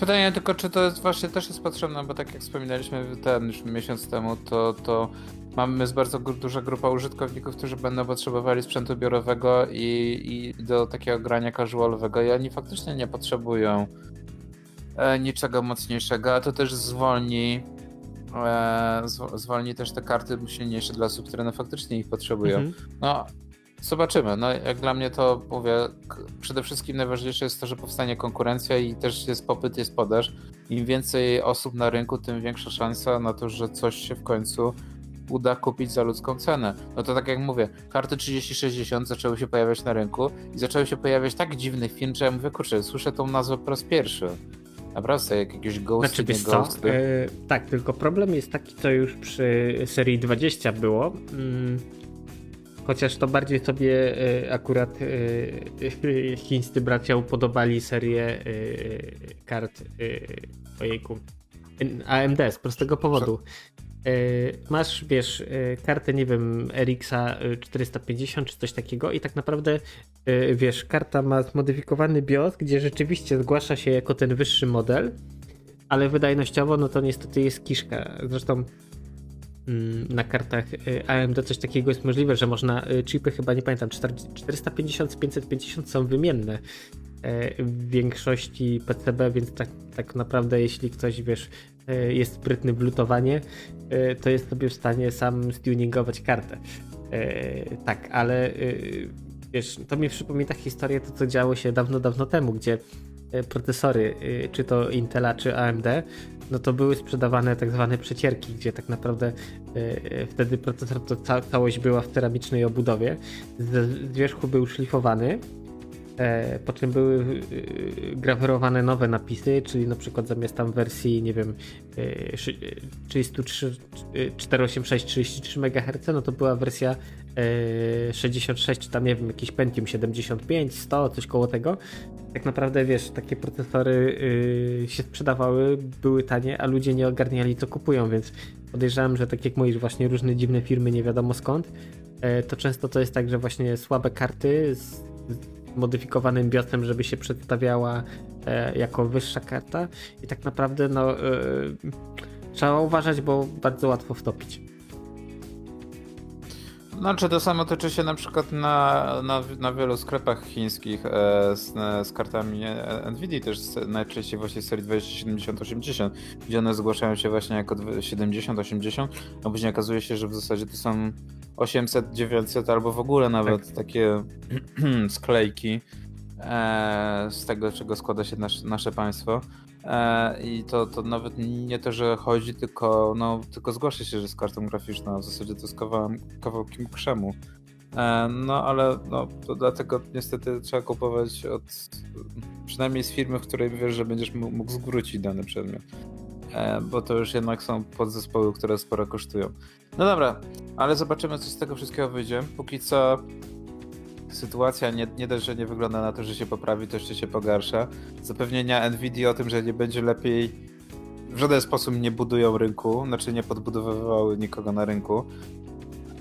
Pytanie tylko, czy to jest właśnie też jest potrzebne, bo tak jak wspominaliśmy ten już miesiąc temu, to, to mamy jest bardzo duża grupa użytkowników, którzy będą potrzebowali sprzętu biurowego i, i do takiego grania casualowego i oni faktycznie nie potrzebują e, niczego mocniejszego, a to też zwolni e, zwolni też te karty silniejsze dla osób, które no faktycznie ich potrzebują. Mhm. No, zobaczymy. No, jak dla mnie to mówię, przede wszystkim najważniejsze jest to, że powstanie konkurencja i też jest popyt, jest podaż. Im więcej osób na rynku, tym większa szansa na to, że coś się w końcu uda kupić za ludzką cenę. No to tak jak mówię, karty 3060 zaczęły się pojawiać na rynku i zaczęły się pojawiać tak dziwnych firm, że ja mówię, kurczę, słyszę tą nazwę po raz pierwszy. Naprawdę, jak jakiegoś ghosty, znaczy, nie. E, tak, tylko problem jest taki, co już przy serii 20 było. Mm, chociaż to bardziej sobie e, akurat e, (laughs) chińscy bracia upodobali serię kart ojejku, AMD z prostego powodu. E, masz, wiesz, e, kartę, nie wiem, RX-a 450 czy coś takiego i tak naprawdę, e, wiesz, karta ma zmodyfikowany BIOS, gdzie rzeczywiście zgłasza się jako ten wyższy model, ale wydajnościowo, no to niestety jest kiszka. Zresztą mm, na kartach AMD coś takiego jest możliwe, że można chipy chyba, nie pamiętam, 450 550 są wymienne w większości PCB, więc tak, tak naprawdę jeśli ktoś, wiesz, jest sprytny w lutowanie, E, to jest sobie w stanie sam stuningować kartę. E, tak, ale e, wiesz, to mi przypomina historię to, co działo się dawno, dawno temu, gdzie procesory, czy to Intela, czy AMD, no to były sprzedawane tak zwane przecierki, gdzie tak naprawdę wtedy procesor to ca całość była w ceramicznej obudowie, z wierzchu był szlifowany, E, po czym były e, grawerowane nowe napisy, czyli na przykład zamiast tam wersji, nie wiem, 33, 486 33 MHz, no to była wersja 66, e, czy tam nie wiem, jakiś Pentium 75, 100, coś koło tego. Tak naprawdę wiesz, takie procesory się sprzedawały, były tanie, a ludzie nie ogarniali co kupują, więc podejrzewam, że tak jak mówisz, właśnie różne dziwne firmy, nie wiadomo skąd, to często to jest tak, że właśnie słabe karty z modyfikowanym biosem, żeby się przedstawiała e, jako wyższa karta i tak naprawdę no, e, trzeba uważać, bo bardzo łatwo wtopić. Znaczy to samo tyczy się na przykład na, na, na wielu sklepach chińskich e, z, z, kartami e, Nvidia też najczęściej właśnie z serii 2070-80, gdzie one zgłaszają się właśnie jako 70-80, a później okazuje się, że w zasadzie to są 800, 900 albo w ogóle nawet tak. takie (clears throat) sklejki e, z tego, czego składa się nasz, nasze państwo. E, I to, to nawet nie to, że chodzi, tylko, no, tylko zgłasza się, że jest kartą graficzną. W zasadzie to jest kawałem, kawałkiem krzemu. E, no ale no, to dlatego niestety trzeba kupować od przynajmniej z firmy, w której wiesz, że będziesz mógł zwrócić dany przedmiot. E, bo to już jednak są podzespoły, które sporo kosztują. No dobra, ale zobaczymy, co z tego wszystkiego wyjdzie. Póki co sytuacja nie, nie dość, że nie wygląda na to, że się poprawi, to jeszcze się pogarsza. Zapewnienia Nvidia o tym, że nie będzie lepiej w żaden sposób nie budują rynku, znaczy nie podbudowywały nikogo na rynku.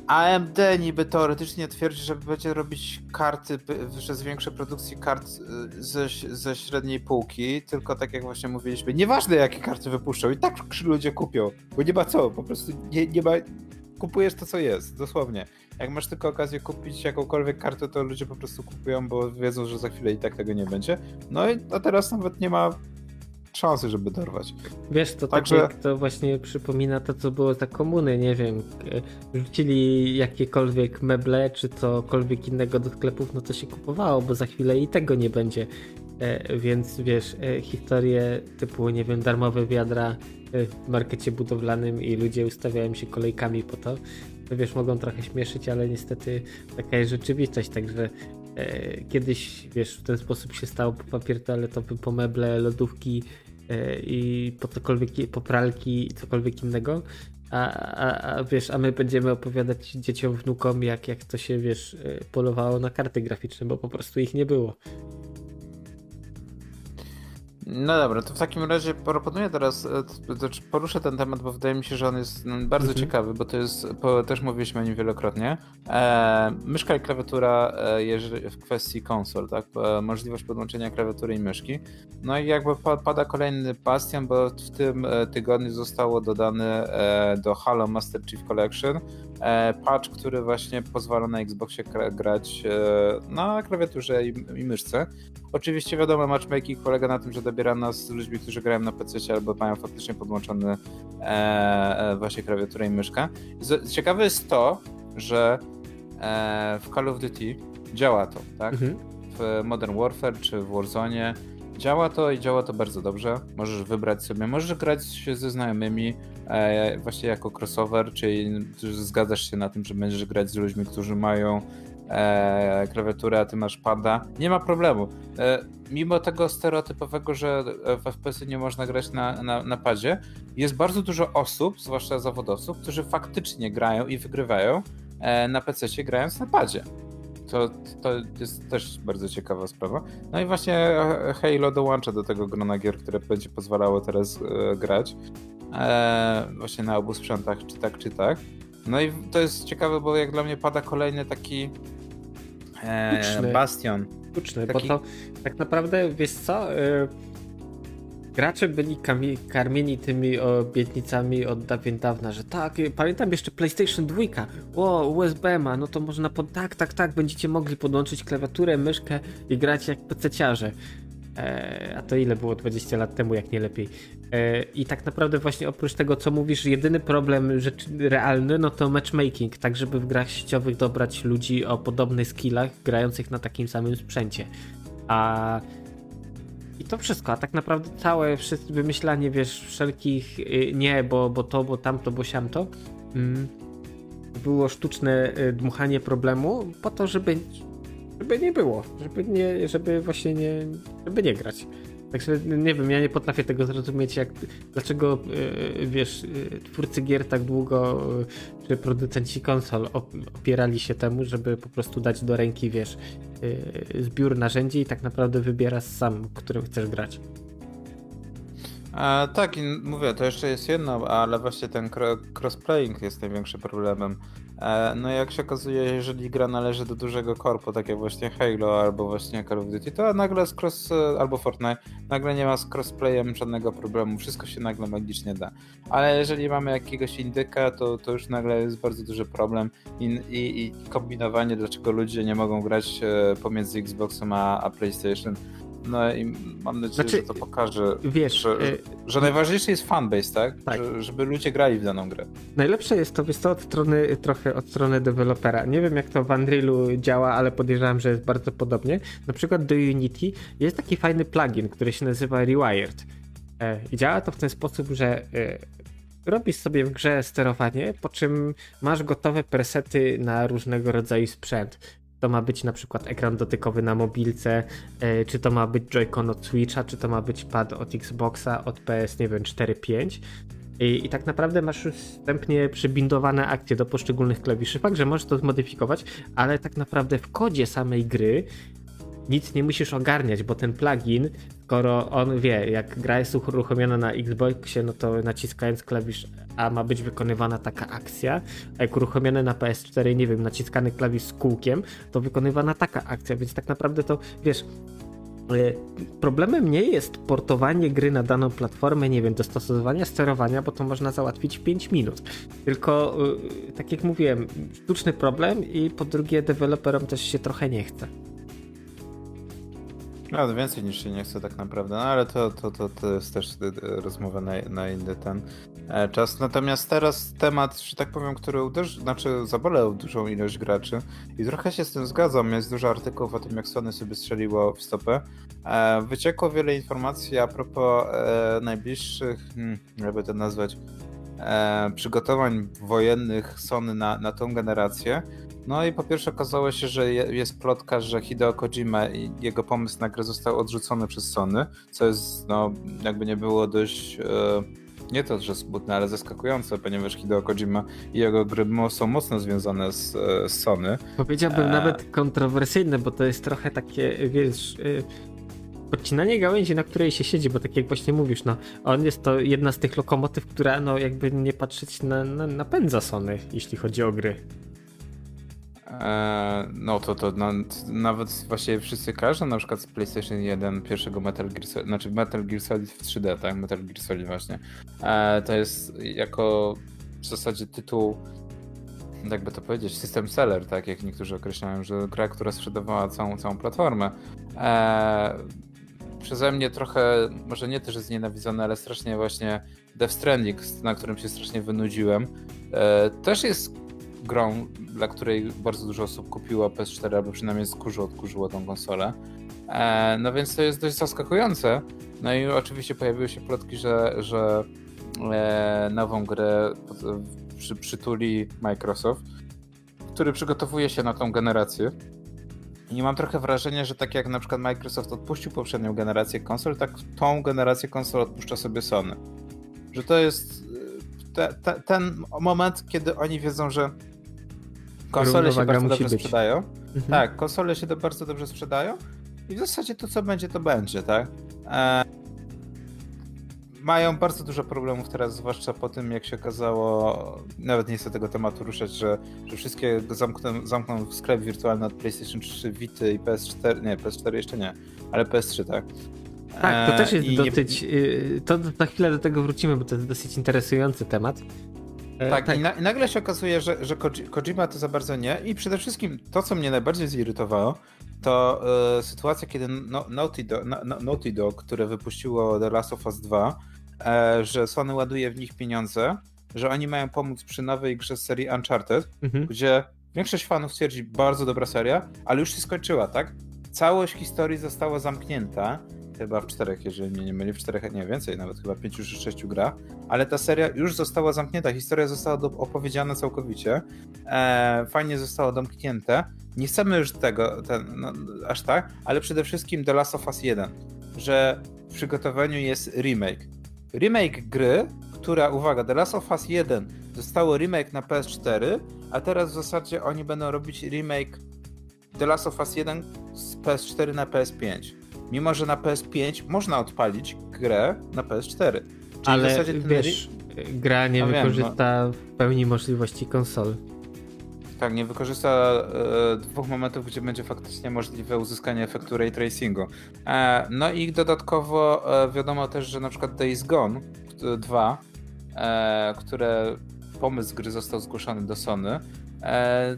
AMD niby teoretycznie twierdzi, że będzie robić karty, że zwiększy produkcję kart y, ze, ze średniej półki, tylko tak jak właśnie mówiliśmy, nieważne jakie karty wypuszczą, i tak ludzie kupią, bo nie ma co, po prostu nie, nie ma, kupujesz to co jest, dosłownie. Jak masz tylko okazję kupić jakąkolwiek kartę, to ludzie po prostu kupują, bo wiedzą, że za chwilę i tak tego nie będzie. No i a teraz nawet nie ma szansy, żeby dorwać. Wiesz, to Także... tak jak to właśnie przypomina to, co było za komuny, nie wiem, rzucili jakiekolwiek meble, czy cokolwiek innego do sklepów, no to się kupowało, bo za chwilę i tego nie będzie. E, więc wiesz, e, historie typu, nie wiem, darmowe wiadra e, w markecie budowlanym i ludzie ustawiają się kolejkami po to, to wiesz, mogą trochę śmieszyć, ale niestety taka jest rzeczywistość, także e, kiedyś, wiesz, w ten sposób się stało po papier toaletowy, po meble, lodówki e, i po cokolwiek, po pralki i cokolwiek innego, a, a, a, wiesz, a my będziemy opowiadać dzieciom, wnukom, jak, jak to się, wiesz, e, polowało na karty graficzne, bo po prostu ich nie było. No dobra, to w takim razie proponuję teraz, e, poruszę ten temat, bo wydaje mi się, że on jest no, bardzo mhm. ciekawy, bo to jest, też mówiliśmy o nim wielokrotnie. E, myszka i klawiatura e, w kwestii konsol, tak? E, możliwość podłączenia klawiatury i myszki. No i jakby pada kolejny bastion, bo w tym tygodniu zostało dodane do Halo Master Chief Collection patch, który właśnie pozwala na Xboxie grać na klawiaturze i, i myszce. Oczywiście wiadomo, matchmaking polega na tym, że dobiera nas z ludźmi, którzy grają na PC albo mają faktycznie podłączone e, e, właśnie klawiaturę i myszkę. Ciekawe jest to, że e, w Call of Duty działa to, tak? Mhm. W Modern Warfare czy w Warzone działa to i działa to bardzo dobrze. Możesz wybrać sobie, możesz grać się ze znajomymi e, właśnie jako crossover, czyli zgadzasz się na tym, że będziesz grać z ludźmi, którzy mają e, klawiaturę, a ty masz pada, nie ma problemu. E, mimo tego stereotypowego, że w FPS nie można grać na, na, na padzie, jest bardzo dużo osób, zwłaszcza zawodowców, którzy faktycznie grają i wygrywają e, na PC grając na padzie. To, to jest też bardzo ciekawa sprawa. No i właśnie Halo dołącza do tego grona gier, które będzie pozwalało teraz e, grać e, właśnie na obu sprzętach, czy tak, czy tak. No i to jest ciekawe, bo jak dla mnie pada kolejny taki e, bastion. Sztuczny, taki... bo to tak naprawdę, wiesz co, e, gracze byli karmieni tymi obietnicami od dawien dawna, że tak, pamiętam jeszcze PlayStation 2, o, USB ma, no to można pod... tak, tak, tak, będziecie mogli podłączyć klawiaturę, myszkę i grać jak PC-ciarze. E, a to ile było 20 lat temu, jak nie lepiej. E, I tak naprawdę właśnie oprócz tego, co mówisz, jedyny problem rzecz, realny, no to matchmaking, tak żeby w grach sieciowych dobrać ludzi o podobnych skillach, grających na takim samym sprzęcie. A i to wszystko, a tak naprawdę całe wymyślanie, wiesz, wszelkich y, nie, bo, bo to, bo tamto, bo siamto, mm, było sztuczne y, dmuchanie problemu po to, żeby żeby nie było, żeby nie, żeby właśnie nie, żeby nie grać. Także nie wiem, ja nie potrafię tego zrozumieć, jak, dlaczego yy, wiesz, yy, twórcy gier tak długo, yy, czy producenci konsol opierali się temu, żeby po prostu dać do ręki, wiesz, zbiór narzędzi i tak naprawdę wybierasz sam, którym chcesz grać. A, tak, i mówię, to jeszcze jest jedno, ale właśnie ten crossplaying jest największym problemem. E, no jak się okazuje, jeżeli gra należy do dużego korpo, tak jak właśnie Halo albo właśnie Call of Duty, to nagle z cross, e, albo Fortnite, nagle nie ma z crossplayem żadnego problemu, wszystko się nagle magicznie da. Ale jeżeli mamy jakiegoś indyka, to, to już nagle jest bardzo duży problem i, i, i kombinowanie, dlaczego ludzie nie mogą grać e, pomiędzy Xboxem a, a PlayStation no i mam nadzieję, znaczy, że to pokaże, wiesz, że, y że najważniejszy jest fanbase, tak? tak. Że, żeby ludzie grali w daną grę. Najlepsze jest to, wiesz to od strony, trochę od strony dewelopera. Nie wiem jak to w Unrealu działa, ale podejrzewam, że jest bardzo podobnie. Na przykład do Unity jest taki fajny plugin, który się nazywa Rewired. E, I działa to w ten sposób, że e, robisz sobie w grze sterowanie, po czym masz gotowe presety na różnego rodzaju sprzęt to ma być na przykład ekran dotykowy na mobilce, e, czy to ma być Joy-Con od Switcha, czy to ma być pad od Xboxa, od PS, nie wiem, 4-5. I, I, tak naprawdę masz już wstępnie przybindowane akcje do poszczególnych klawiszy. Fakt, że możesz to zmodyfikować, ale tak naprawdę w kodzie samej gry nic nie musisz ogarniać, bo ten plugin skoro on wie, jak gra jest uruchomiona na Xboxie, no to naciskając klawisz A ma być wykonywana taka akcja, a jak uruchomione na PS4, nie wiem, naciskany klawisz z kółkiem, to wykonywana taka akcja, więc tak naprawdę to, wiesz, e, Problemem nie jest portowanie gry na daną platformę, nie wiem, dostosowanie sterowania, bo to można załatwić w 5 minut. Tylko, e, tak jak mówiłem, sztuczny problem i po drugie, deweloperom też się trochę nie chce. No, więcej niż się nie chce tak naprawdę, no ale to, to, to, to jest też e, rozmowa na, na inny ten e, czas. Natomiast teraz temat, że tak powiem, który uderzy, znaczy zabolał dużą ilość graczy i trochę się z tym zgadzam. Jest dużo artykułów o tym, jak Sony sobie strzeliło w stopę. E, wyciekło wiele informacji a propos najbliższych, hmm, jakby to nazwać, przygotowań wojennych Sony na, na tą generację. No i po pierwsze okazało się, że jest plotka, że Hideo Kojima i jego pomysł na grę został odrzucony przez Sony, co jest, no, jakby nie było dość, e, nie to, że smutne, ale zaskakujące, ponieważ Hideo Kojima i jego gry są mocno związane z, e, z Sony. Powiedziałbym e... nawet kontrowersyjne, bo to jest trochę takie, wiesz... E podcinanie gałęzi, na której się siedzi, bo tak jak właśnie mówisz, no on jest to jedna z tych lokomotyw, która no jakby nie patrzeć na, na, napędza Sony, jeśli chodzi o gry. Eee, no to to nawet właściwie wszyscy każą na przykład z PlayStation 1 pierwszego Metal Gear Solid, znaczy Metal Gear Solid w 3D, tak? Metal Gear Solid właśnie. Eee, to jest jako w zasadzie tytuł jakby to powiedzieć, system seller, tak jak niektórzy określają, że gra, która sprzedawała całą, całą platformę. Eee, przeze mnie trochę, może nie też jest znienawidzony, ale strasznie właśnie Death Stranding, na którym się strasznie wynudziłem, eee, też jest grą, dla której bardzo dużo osób kupiło PS4, albo przynajmniej z kurzu odkurzyło tą konsolę. E, no więc to jest dość zaskakujące. No i oczywiście pojawiły się plotki, że, że e, nową grę przy, przytuli Microsoft, który przygotowuje się na tą generację. I mam trochę wrażenie, że tak jak na przykład Microsoft odpuścił poprzednią generację konsol, tak tą generację konsol odpuszcza sobie Sony. Że to jest e, te, te, ten moment, kiedy oni wiedzą, że Konsole się bardzo dobrze być. sprzedają. Mhm. Tak, konsole się to bardzo dobrze sprzedają. I w zasadzie to, co będzie, to będzie, tak? E... Mają bardzo dużo problemów teraz, zwłaszcza po tym, jak się okazało, nawet nie chcę tego tematu ruszać, że, że wszystkie zamkną, zamkną sklep wirtualny od PlayStation 3, Vita i PS4, nie, PS4 jeszcze nie, ale PS3, tak? Tak, to też jest e, dosyć. Nie... Y, to za chwilę do tego wrócimy, bo to jest dosyć interesujący temat. E, tak, tak. I, na, i, nagle się okazuje, że, że Kojima to za bardzo nie. I przede wszystkim to, co mnie najbardziej zirytowało, to e, sytuacja, kiedy no, Naughty, Dog, no, Naughty Dog, które wypuściło The Last of Us 2, e, że Sony ładuje w nich pieniądze, że oni mają pomóc przy nowej grze z serii Uncharted, mhm. gdzie większość fanów twierdzi, bardzo dobra seria, ale już się skończyła, tak? Całość historii została zamknięta chyba w czterech, jeżeli mnie nie myli, w czterech, nie więcej, nawet chyba pięciu czy sześciu gra, ale ta seria już została zamknięta, historia została opowiedziana całkowicie, e, fajnie zostało domknięte, nie chcemy już tego, ten, no, aż tak, ale przede wszystkim The Last of Us 1, że w przygotowaniu jest remake. Remake gry, która, uwaga, The Last of Us 1 zostało remake na PS4, a teraz w zasadzie oni będą robić remake The Last of Us 1 z PS4 na PS5 mimo że na PS5 można odpalić grę na PS4. Czyli Ale w zasadzie ten wiesz, gra nie no wykorzysta wiem, no. w pełni możliwości konsol. Tak, nie wykorzysta e, dwóch momentów, gdzie będzie faktycznie możliwe uzyskanie efektu ray tracingu. E, no i dodatkowo e, wiadomo też, że na przykład Days Gone 2, e, które pomysł gry został zgłoszony do Sony, e,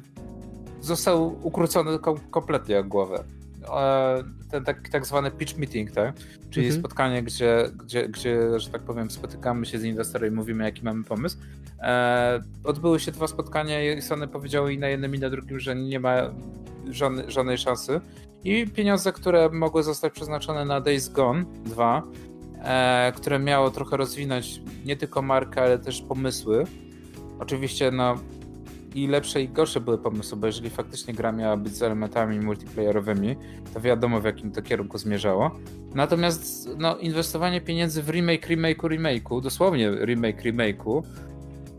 został ukrócony kom kompletnie o głowę. E, ten tak, tak zwany pitch meeting, tak? Czyli mhm. spotkanie, gdzie, gdzie, gdzie, że tak powiem, spotykamy się z inwestorem i mówimy, jaki mamy pomysł. E, odbyły się dwa spotkania i Sony powiedziały i na jednym i na drugim, że nie ma żadnej, żadnej szansy. I pieniądze, które mogły zostać przeznaczone na Days Gone 2, e, które miało trochę rozwinąć nie tylko markę, ale też pomysły. Oczywiście, no, i lepsze i gorsze były pomysły, bo jeżeli faktycznie gra miała być z elementami multiplayerowymi, to wiadomo w jakim to kierunku zmierzało. Natomiast no, inwestowanie pieniędzy w remake, remake'u, remake'u, dosłownie remake, remake'u,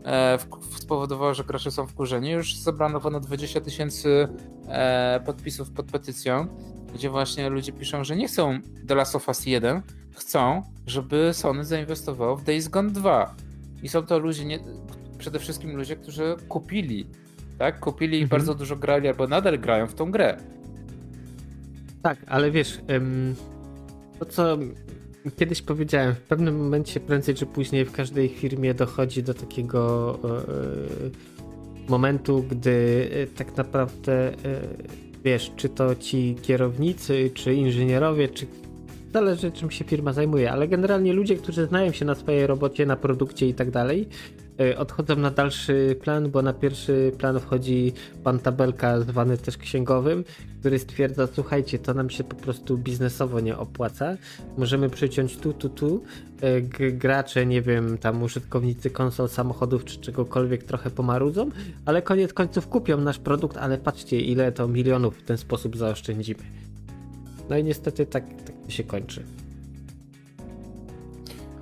e, spowodowało, że gracze są wkurzeni. Już zebrano ponad 20 tysięcy e, podpisów pod petycją, gdzie właśnie ludzie piszą, że nie chcą The Last of Us 1, chcą, żeby Sony zainwestowało w Days Gone 2. I są to ludzie, nie, przede wszystkim ludzie, którzy kupili, tak? Kupili i mhm. bardzo dużo grali, albo nadal grają w tą grę. Tak, ale wiesz, to co kiedyś powiedziałem, w pewnym momencie prędzej czy później w każdej firmie dochodzi do takiego e, momentu, gdy e, tak naprawdę e, wiesz, czy to ci kierownicy, czy inżynierowie, czy zależy czym się firma zajmuje, ale generalnie ludzie, którzy znają się na swojej robocie, na produkcie i tak dalej, E, odchodzą na dalszy plan, bo na pierwszy plan wchodzi pan Tabelka, zwany też księgowym, który stwierdza, słuchajcie, to nam się po prostu biznesowo nie opłaca, możemy przyciąć tu, tu, tu, e, gracze, nie wiem, tam użytkownicy konsol, samochodów czy czegokolwiek trochę pomarudzą, ale koniec końców kupią nasz produkt, ale patrzcie, ile to milionów w ten sposób zaoszczędzimy. No i niestety tak, tak się kończy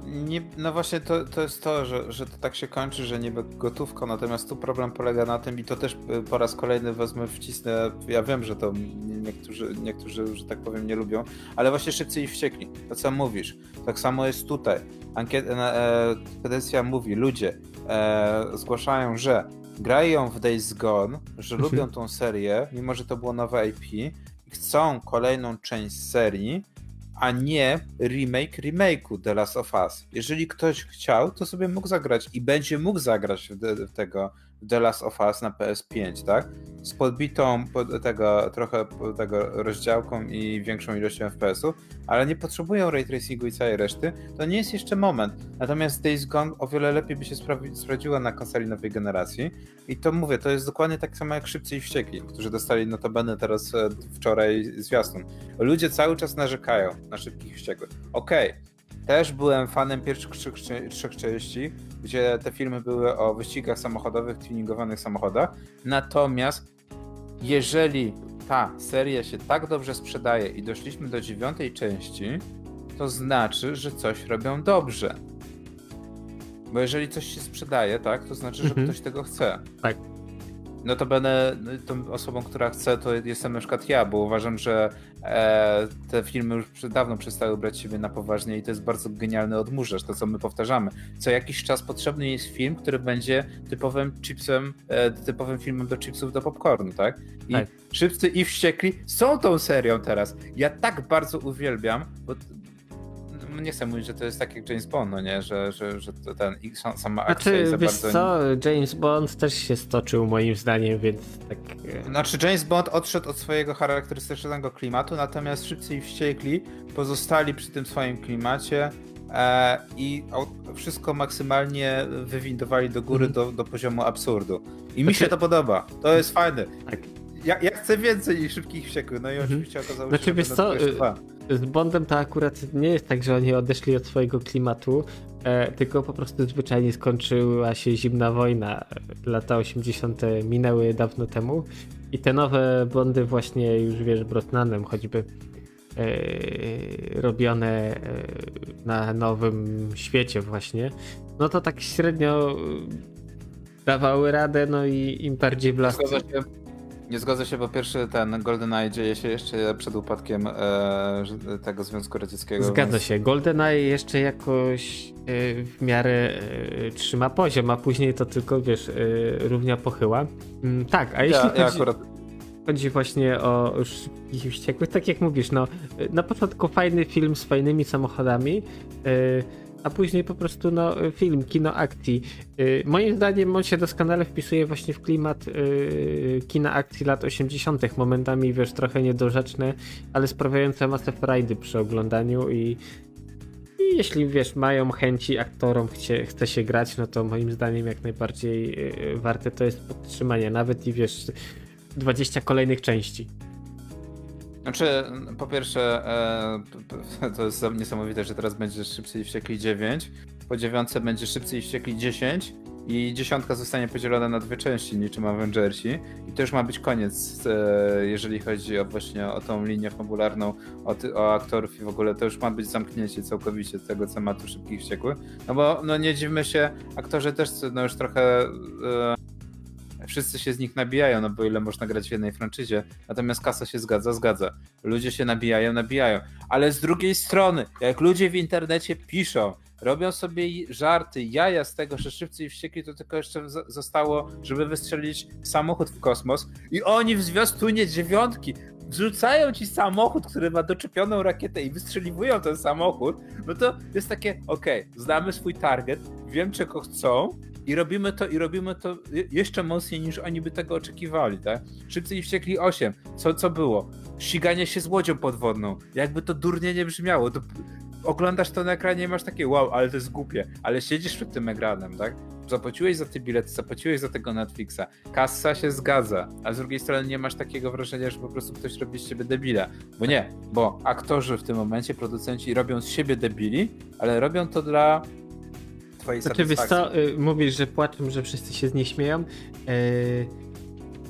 nie, no właśnie to, to jest to, że, że to tak się kończy, że niby gotówko, natomiast tu problem polega na tym i to też y, po raz kolejny wezmę, wcisnę, ja wiem, że to niektórzy, niektórzy, że tak powiem, nie lubią, ale właśnie szybciej i wściekli, to co mówisz. Tak samo jest tutaj. Ankieta, e, petycja mówi, ludzie e, zgłaszają, że grają w Days Gone, że mhm. lubią tą serię, mimo że to było nowe IP i chcą kolejną część serii, a nie remake remake'u The Last of Us. Jeżeli ktoś chciał, to sobie mógł zagrać i będzie mógł zagrać w, tego The Last of Us na PS5, tak? Z podbitą pod tego, trochę tego rozdziałką i większą ilością FPS-ów, ale nie potrzebują ray tracingu i całej reszty, to nie jest jeszcze moment. Natomiast Days Gone o wiele lepiej by się sprawdziło na konsoli nowej generacji i to mówię, to jest dokładnie tak samo jak Szybcy i Wściekli, którzy dostali notabene teraz e, wczoraj zwiastun. Ludzie cały czas narzekają na Szybkich i Wściekłych. Okej, okay też byłem fanem pierwszych trzech, trzech części, gdzie te filmy były o wyścigach samochodowych, tuningowanych samochodach. Natomiast jeżeli ta seria się tak dobrze sprzedaje i doszliśmy do dziewiątej części, to znaczy, że coś robią dobrze. Bo jeżeli coś się sprzedaje, tak, to znaczy, że mhm. ktoś tego chce. Tak. No to będę tą osobą, która chce, to jestem na przykład ja, bo uważam, że e, te filmy już dawno przestały brać siebie na poważnie i to jest bardzo genialny odmurzacz, to co my powtarzamy. Co jakiś czas potrzebny jest film, który będzie typowym chipsem, e, typowym filmem do chipsów do popcornu, tak? I tak. Szybcy i Wściekli są tą serią teraz. Ja tak bardzo uwielbiam, bo no nie chcę mówić, że to jest tak jak James Bond, no nie, że, że, że ten sama akcja znaczy, jest wiesz bardzo... co, James Bond też się stoczył moim zdaniem, więc tak... E, znaczy James Bond odszedł od swojego charakterystycznego klimatu, natomiast Szybcy i Wściekli pozostali przy tym swoim klimacie e, i wszystko maksymalnie wywindowali do góry mm. do, do poziomu absurdu. I mi znaczy... się to podoba, to jest fajne. Tak. Ja, ja chcę więcej niż Szybkich Wściekłych, no i mm. oczywiście okazało się, znaczy, że wiesz co, z Bondem to akurat nie jest tak, że oni odeszli od swojego klimatu, e, tylko po prostu zwyczajnie skończyła się zimna wojna. Lata 80. minęły dawno temu i te nowe Bondy właśnie już wiesz, Brosnanem choćby e, robione e, na nowym świecie właśnie, no to tak średnio dawały radę, no i im bardziej blask. Nie zgodzę się, bo pierwszy ten GoldenEye dzieje się jeszcze przed upadkiem e, tego Związku Radzieckiego. Zgadza więc... się. GoldenEye jeszcze jakoś e, w miarę e, trzyma poziom, a później to tylko, wiesz, e, równia pochyła. Mm, tak, a jeśli ja, chodzi... Ja akurat chodzi właśnie o szybkich wściekłych, tak jak mówisz, no na początku fajny film z fajnymi samochodami, yy, a później po prostu no, film, kino akcji. Yy, moim zdaniem on się doskonale wpisuje właśnie w klimat yy, kina akcji lat 80., momentami wiesz, trochę niedorzeczne, ale sprawiające masę frajdy przy oglądaniu i, jeśli wiesz, mają chęci aktorom, chcie, chce się grać, no to moim zdaniem jak najbardziej yy, warte to jest podtrzymanie, nawet i wiesz, 20 kolejnych części. Znaczy, po pierwsze, e, to (laughs) jest niesamowite, że teraz będzie Szybciej Wściekli 9, po dziewiątce będzie Szybciej Wściekli 10 i dziesiątka zostanie podzielona na dwie części, niczym Avengersi. I to już ma być koniec, e, jeżeli chodzi o właśnie o tą linię fabularną, o, ty, o aktorów i w ogóle. To już ma być zamknięcie całkowicie tego tematu Szybkich Wściekłych, no bo no nie dziwmy się, aktorzy też no już trochę e, wszyscy się z nich nabijają, no bo ile można grać w jednej franczyzie, natomiast kasa się zgadza, zgadza. Ludzie się nabijają, nabijają, ale z drugiej strony, jak ludzie w internecie piszą, robią sobie żarty, jaja z tego, że szybcy i wściekli to tylko jeszcze zostało, żeby wystrzelić samochód w kosmos i oni w zwiastunie dziewiątki wrzucają ci samochód, który ma doczepioną rakietę i wystrzeliwują ten samochód, no to jest takie, okej, okay, znamy swój target, wiem czego chcą i robimy to i robimy to jeszcze mocniej niż oni by tego oczekiwali, tak? Szybcy i wściekli 8, co, co było? Ściganie się z łodzią podwodną, jakby to durnie nie brzmiało, to oglądasz to na ekranie i masz takie wow, ale to jest głupie, ale siedzisz przed tym ekranem, tak? Zapłaciłeś za te bilety, zapłaciłeś za tego Netflixa, kasa się zgadza, a z drugiej strony nie masz takiego wrażenia, że po prostu ktoś robi z siebie debila. Bo nie, bo aktorzy w tym momencie, producenci robią z siebie debili, ale robią to dla twojej znaczy, satysfakcji. Wiesz co, y, mówisz, że płaczą, że wszyscy się z niej śmieją. Yy,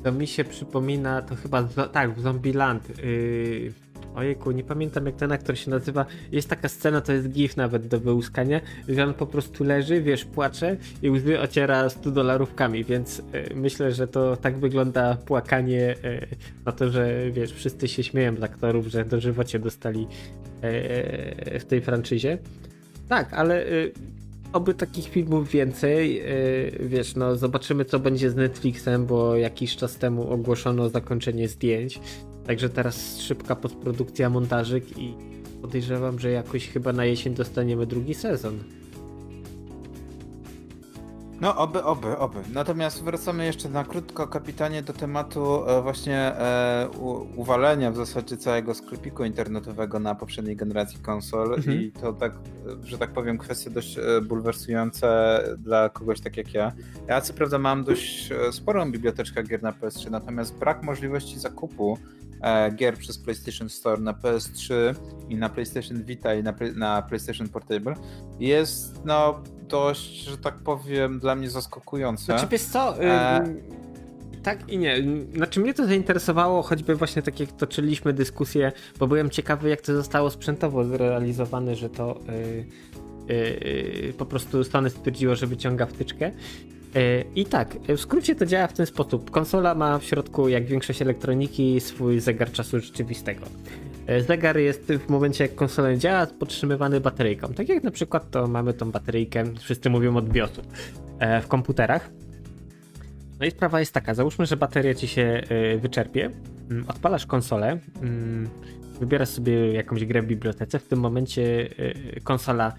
to mi się przypomina, to chyba, tak, w Zombieland. Yy, Ojejku, nie pamiętam jak ten aktor się nazywa. Jest taka scena, to jest gif nawet do wyłuskania, że on po prostu leży, wiesz, płacze i łzy ociera 100 dolarówkami, więc y, myślę, że to tak wygląda płakanie y, na to, że wiesz, wszyscy się śmieją z aktorów, że dożywocie dostali y, w tej franczyzie. Tak, ale oby takich filmów więcej. Wiesz, no zobaczymy co będzie z Netflixem, bo jakiś czas temu ogłoszono zakończenie zdjęć. Także teraz szybka postprodukcja, montażyk i podejrzewam, że jakoś chyba na jesień dostaniemy drugi sezon. No, oby, oby, oby. Natomiast wracamy jeszcze na krótko, kapitanie, do tematu e, właśnie e, u, uwalenia w zasadzie całego sklepiku internetowego na poprzedniej generacji konsol mhm. i to tak, że tak powiem, kwestie dość e, bulwersujące dla kogoś tak jak ja. Ja co prawda mam dość e, sporą biblioteczkę gier na PS3, natomiast brak możliwości zakupu gier przez PlayStation Store na PS3 i na PlayStation Vita i na, na PlayStation Portable jest no dość, że tak powiem, dla mnie zaskakujące. Znaczy wiesz co, e... tak i nie. Znaczy mnie to zainteresowało, choćby właśnie tak jak toczyliśmy dyskusję, bo byłem ciekawy jak to zostało sprzętowo zrealizowane, że to yy, yy, po prostu Sony stwierdziło, że wyciąga wtyczkę E, I tak, w skrócie to działa w ten sposób. Konsola ma w środku, jak większość elektroniki, swój zegar czasu rzeczywistego. E, zegar jest w momencie, jak konsola działa, podtrzymywany bateryjką. Tak jak na przykład to mamy tą bateryjkę, wszyscy mówią od BIOSu, e, w komputerach. No i sprawa jest taka, załóżmy, że bateria ci się wyczerpie, mm, odpalasz konsolę, mm, wybierasz sobie jakąś grę w bibliotece, w tym momencie konsola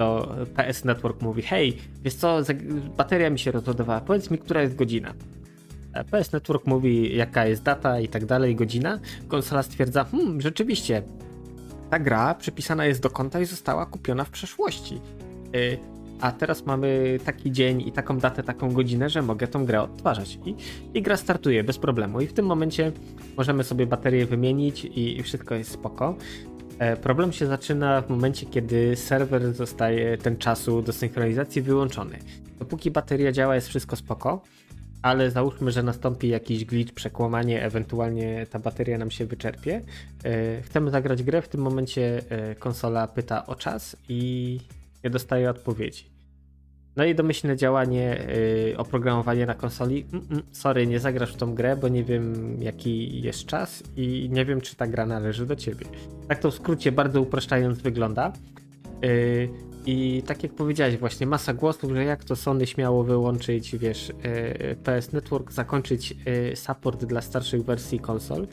to PS Network mówi, hej, wiesz co, bateria mi się rozładowała, powiedz mi, która jest godzina. E, PS Network mówi, jaka jest data i tak dalej, godzina. Konsola stwierdza, hmm, rzeczywiście, ta gra przypisana jest do konta i została kupiona w przeszłości. E, a teraz mamy taki dzień i taką datę, taką godzinę, że mogę tą grę odtwarzać. I, i gra startuje bez problemu. I w tym momencie możemy sobie baterię wymienić i wszystko jest spoko. E, problem się zaczyna w momencie, kiedy serwer zostaje ten czasu do synchronizacji wyłączony. Dopóki bateria działa, jest wszystko spoko, ale załóżmy, że nastąpi jakiś glitch, przekłamanie, ewentualnie ta bateria nam się wyczerpie. E, chcemy zagrać grę, w tym momencie e, konsola pyta o czas i nie dostaje odpowiedzi. No i domyślne działanie, yy, oprogramowanie na konsoli. Mm, mm, sorry, nie zagrasz w tą grę, bo nie wiem jaki jest czas i nie wiem, czy ta gra należy do ciebie. Tak to w skrócie, bardzo upraszczając, wygląda. Yy, I tak jak powiedziałeś, właśnie masa głosów, że jak to Sony śmiało wyłączyć, wiesz, yy, PS Network, zakończyć yy, support dla starszych wersji konsol.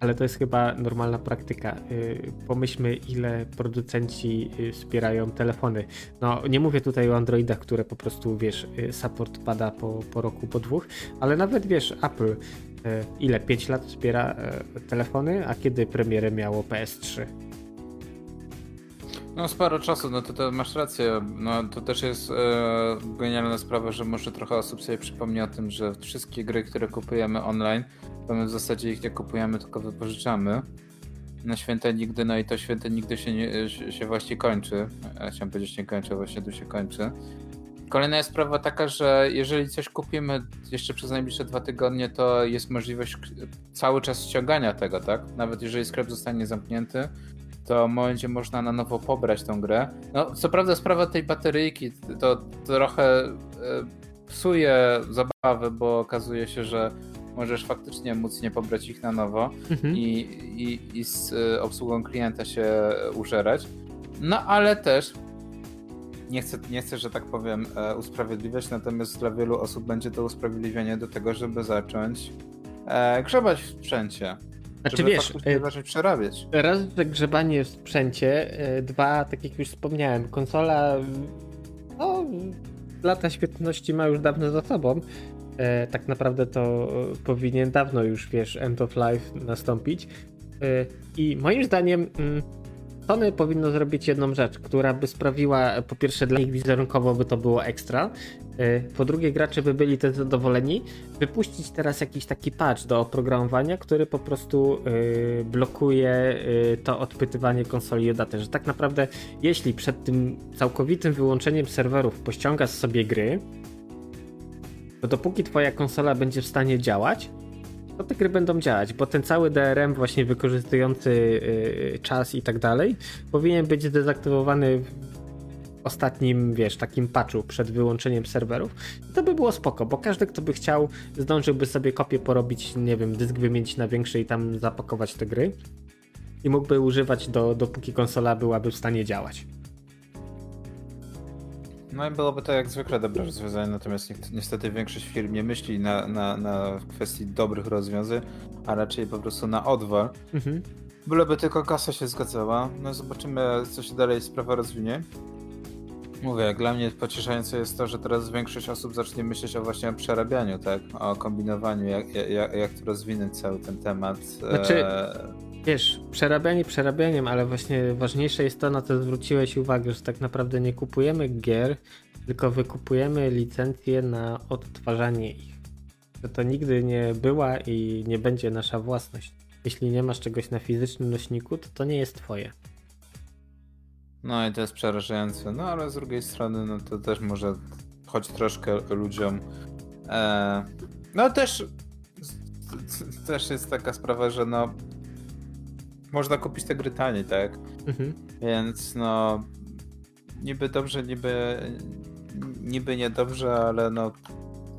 Ale to jest chyba normalna praktyka. Y, pomyślmy, ile producenci y, wspierają telefony. No, nie mówię tutaj o Androidach, które po prostu, wiesz, y, support pada po, po roku, po dwóch, ale nawet, wiesz, Apple ile? 5 lat wspiera telefony, a kiedy premierę miało PS3? No sporo czasu, no to, to masz rację. No to też jest e, genialna sprawa, że może trochę osób sobie przypomni o tym, że wszystkie gry, które kupujemy online, to my w zasadzie ich nie kupujemy, tylko wypożyczamy. Na święte nigdy, no i to święte nigdy się, nie, się właśnie kończy. Ja chciałem powiedzieć nie kończy, właśnie tu się kończy. Kolejna jest sprawa taka, że jeżeli coś kupimy jeszcze przez najbliższe dwa tygodnie, to jest możliwość cały czas ściągania tego, tak? Nawet jeżeli sklep zostanie zamknięty, to będzie można na nowo pobrać tą grę. No, co prawda sprawa tej bateryjki to trochę e, psuje zabawę, bo okazuje się, że możesz faktycznie móc nie pobrać ich na nowo mhm. i, i, i z e, obsługą klienta się użerać. No ale też nie chcę, nie chcę, że tak powiem, e, usprawiedliwiać, natomiast dla wielu osób będzie to usprawiedliwienie do tego, żeby zacząć grzebać w sprzęcie. Znaczy żeby wiesz, e, zacząć przerabiać. Raz, że grzebanie w sprzęcie, e, dwa, tak jak już wspomniałem, konsola no, lata świetności ma już dawno za sobą. E, tak naprawdę to powinien dawno już, wiesz, end of life nastąpić. E, I moim zdaniem mm, Sony powinno zrobić jedną rzecz, która by sprawiła, po pierwsze dla nich wizerunkowo by to było ekstra, e, po drugie gracze by byli też zadowoleni, wypuścić teraz jakiś taki patch do oprogramowania, który po prostu e, blokuje e, to odpytywanie konsoli o datę, że tak naprawdę jeśli przed tym całkowitym wyłączeniem serwerów pościągasz sobie gry, to dopóki twoja konsola będzie w stanie działać, to te gry będą działać, bo ten cały DRM właśnie wykorzystujący yy, czas i tak dalej powinien być zdezaktywowany w ostatnim, wiesz, takim patchu przed wyłączeniem serwerów. To by było spoko, bo każdy, kto by chciał, zdążyłby sobie kopię porobić, nie wiem, dysk wymienić na większy i tam zapakować te gry i mógłby używać do, dopóki konsola byłaby w stanie działać. No i byłoby to jak zwykle dobre rozwiązanie, natomiast niestety większość firm nie myśli na, na, na kwestii dobrych rozwiązań, a raczej po prostu na odwal. Mhm. Byleby tylko kasa się zgadzała. No zobaczymy, co się dalej sprawa rozwinie. Mówię, dla mnie pocieszające jest to, że teraz większość osób zacznie myśleć o właśnie o przerabianiu, tak? O kombinowaniu, jak, jak, jak to rozwinąć cały ten temat. Znaczy, e wiesz, przerabianie przerabianiem, ale właśnie ważniejsze jest to, na co zwróciłeś uwagę, że tak naprawdę nie kupujemy gier, tylko wykupujemy licencje na odtwarzanie ich. Że to nigdy nie była i nie będzie nasza własność. Jeśli nie masz czegoś na fizycznym nośniku, to to nie jest twoje. No i to jest przerażające. No ale z drugiej strony, no to też może choć troszkę ludziom. E... No też też jest taka sprawa, że no można kupić te gry taniej, tak? Mhm. Więc no niby dobrze, niby niby niedobrze, ale no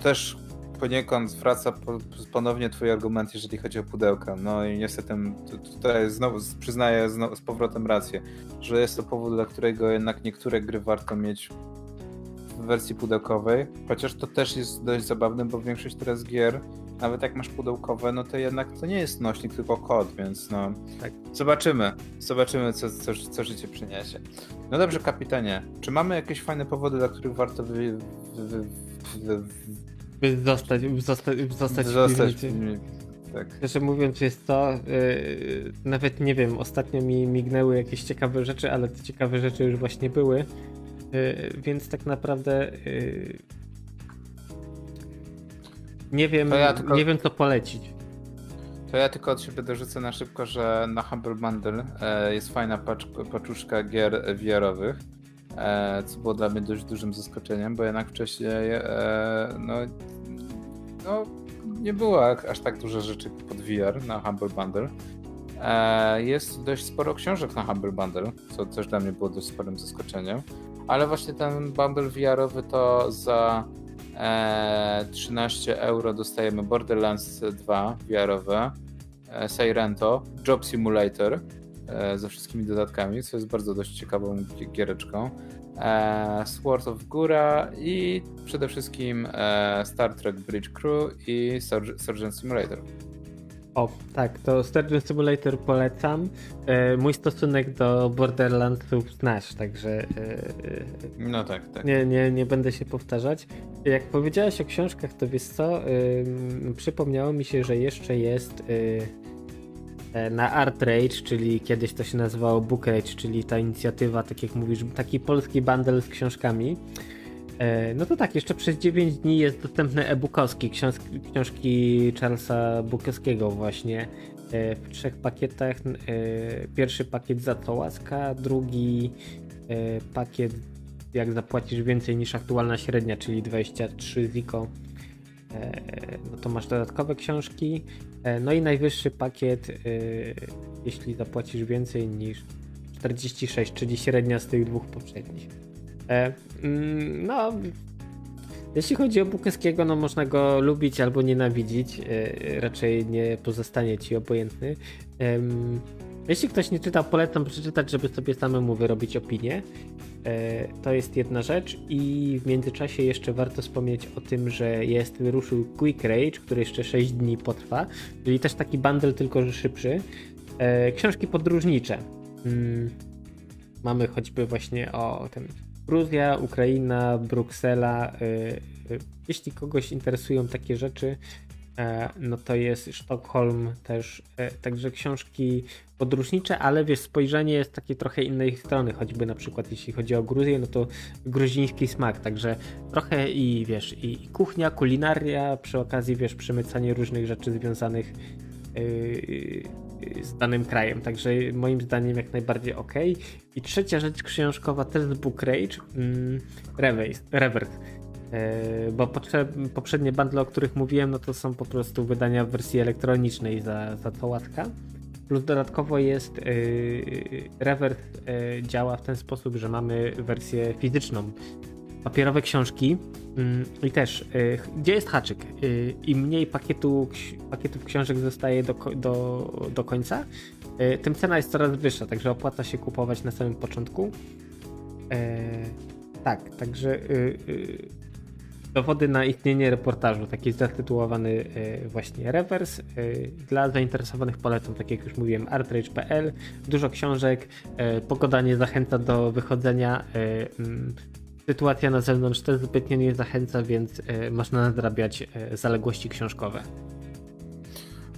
też poniekąd wraca ponownie twój argument, jeżeli chodzi o pudełka. No i niestety tutaj znowu przyznaję znowu z powrotem rację, że jest to powód, dla którego jednak niektóre gry warto mieć w wersji pudełkowej, chociaż to też jest dość zabawne, bo większość teraz gier nawet jak masz pudełkowe, no to jednak to nie jest nośnik, tylko kod, więc no tak. zobaczymy. Zobaczymy, co, co, co życie przyniesie. No dobrze, kapitanie, czy mamy jakieś fajne powody, dla których warto wy, wy, wy, wy zostać, zostać, zostać, zostać tak. Szczerze mówiąc, jest to, yy, nawet nie wiem, ostatnio mi mignęły jakieś ciekawe rzeczy, ale te ciekawe rzeczy już właśnie były, yy, więc tak naprawdę yy, nie wiem, ja tylko... nie wiem co polecić. To ja tylko od siebie dorzucę na szybko, że na Humble Bundle e, jest fajna pacz, paczuszka gier VR-owych, e, co było dla mnie dość dużym zaskoczeniem, bo jednak wcześniej e, no, no, nie było aż tak dużo rzeczy pod VR na Humble Bundle. Jest dość sporo książek na Humble Bundle, co też dla mnie było dość sporym zaskoczeniem, ale właśnie ten bundle VR-owy to za 13 e, euro dostajemy Borderlands 2 VR-owe, e, Seirento, Job Simulator e, ze wszystkimi dodatkami, co jest bardzo dość ciekawą giereczką. Sword of Gura i przede wszystkim Star Trek Bridge Crew i Surgeon Simulator. O, tak, to Sturgeon Simulator polecam. E, mój stosunek do Borderlandsów znasz, także. E, e, no tak, tak. Nie, nie, nie będę się powtarzać. Jak powiedziałeś o książkach, to wiesz co? przypomniało mi się, że jeszcze jest na Art Rage, czyli kiedyś to się nazywało Book Rage, czyli ta inicjatywa, tak jak mówisz, taki polski bundle z książkami. E, no to tak, jeszcze przez 9 dni jest dostępny e-bookowski, książki, książki Charlesa Bukowskiego właśnie e, w trzech pakietach. E, pierwszy pakiet za to łaska, drugi pakiet jak zapłacisz więcej niż aktualna średnia, czyli 23 ziko, no to masz dodatkowe książki. No i najwyższy pakiet, jeśli zapłacisz więcej niż 46, czyli średnia z tych dwóch poprzednich. Mm, no, jeśli chodzi o Bukowskiego, no można go lubić albo nienawidzić. Raczej nie pozostanie ci obojętny. Jeśli ktoś nie czytał, polecam przeczytać, żeby sobie samemu wyrobić opinię. E, to jest jedna rzecz i w międzyczasie jeszcze warto wspomnieć o tym, że jest wyruszył Quick Rage, który jeszcze 6 dni potrwa, czyli też taki bundle, tylko że szybszy. E, książki podróżnicze. Mm, mamy choćby właśnie o tym Gruzja, Ukraina, Bruksela. E, jeśli kogoś interesują takie rzeczy, E, no to jest Sztokholm też, e, także książki podróżnicze, ale wiesz, spojrzenie jest takiej trochę innej strony, choćby na przykład jeśli chodzi o Gruzję, no to gruziński smak, także trochę i wiesz, i kuchnia, kulinaria, przy okazji wiesz, przemycanie różnych rzeczy związanych yy, z danym krajem, także moim zdaniem jak najbardziej ok. I trzecia rzecz książkowa też Book Rage, mm, Reverse. E, bo poprzednie bundle, o których mówiłem, no to są po prostu wydania w wersji elektronicznej za, za to łatka. Plus dodatkowo jest yy, yy, działa w ten sposób, że mamy wersję fizyczną. Papierowe książki yy, i też, yy, gdzie jest haczyk? Yy, Im mniej pakietu, pakietów książek zostaje do, do, do końca, yy, tym cena jest coraz wyższa, także opłaca się kupować na samym początku. tak, także Dowody na istnienie reportażu, taki zatytułowany e, właśnie rewers. E, dla zainteresowanych polecam, tak jak już mówiłem, artrage.pl. Dużo książek, e, pogoda nie zachęca do wychodzenia. Sytuacja na zewnątrz też zbytnio nie zachęca, więc można nadrabiać zaległości książkowe.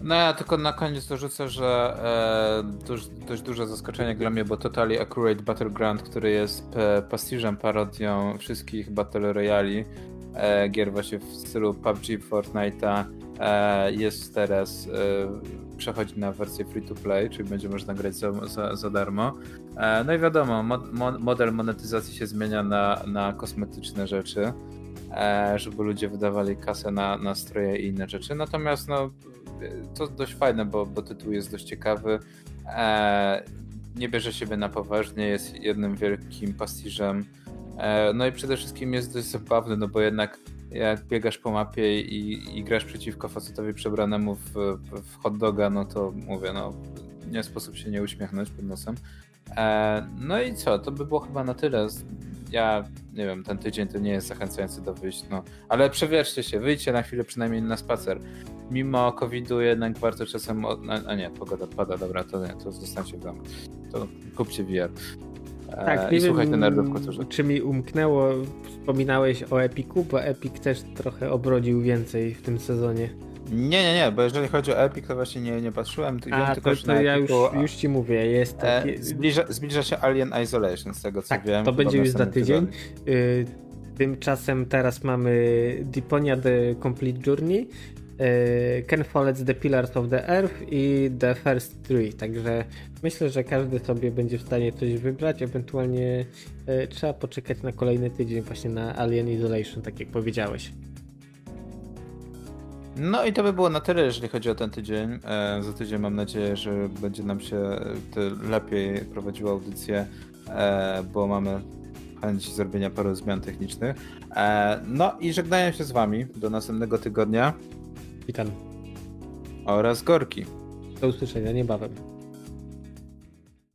No ja tylko na koniec dorzucę, że e, dość, dość duże zaskoczenie dla mnie, bo Totally Accurate Battleground, który jest pastiżem, parodią wszystkich Battle Royale, e, gier właśnie w stylu PUBG, Fortnite'a e, jest teraz, e, przechodzi na wersję free to play, czyli będzie można grać za, za, za darmo. E, no i wiadomo, mo, model monetyzacji się zmienia na, na kosmetyczne rzeczy, e, żeby ludzie wydawali kasę na, na stroje i inne rzeczy. Natomiast no, to dość fajne, bo, bo tytuł jest dość ciekawy. E, nie bierze siebie na poważnie, jest jednym wielkim pastiżem E, no i przede wszystkim jest dość zabawny, no bo jednak jak biegasz po mapie i, i grasz przeciwko facetowi przebranemu w, w hot doga, no to mówię, no nie sposób się nie uśmiechnąć pod nosem. E, no i co, to by było chyba na tyle. Ja nie wiem, ten tydzień to nie jest zachęcający do wyjść, no ale przewierzcie się, wyjdźcie na chwilę przynajmniej na spacer. Mimo COVID-u jednak warto czasem. Od... A nie, pogoda pada, dobra, to nie, to zostańcie w domu. To kupcie VR. Tak, nie słuchaj nerdów kulturze. Czy mi umknęło, wspominałeś o Epiku, bo Epic też trochę obrodził więcej w tym sezonie. Nie, nie, nie, bo jeżeli chodzi o Epic, to właśnie nie, nie patrzyłem. A, to, to ja już, już ci mówię, jest e, taki... zbliża, zbliża, się Alien Isolation, z tego co tak, wiem. to będzie już za tydzień. Y, tymczasem teraz mamy Deponia The Complete Journey, y, Ken Follett's The Pillars of the Earth i The First Three, także Myślę, że każdy sobie będzie w stanie coś wybrać, ewentualnie e, trzeba poczekać na kolejny tydzień właśnie na Alien Isolation, tak jak powiedziałeś. No i to by było na tyle, jeżeli chodzi o ten tydzień. E, za tydzień mam nadzieję, że będzie nam się lepiej prowadziła audycję, e, bo mamy chęć zrobienia paru zmian technicznych. E, no i żegnają się z wami do następnego tygodnia. Witam. Oraz Gorki. Do usłyszenia niebawem.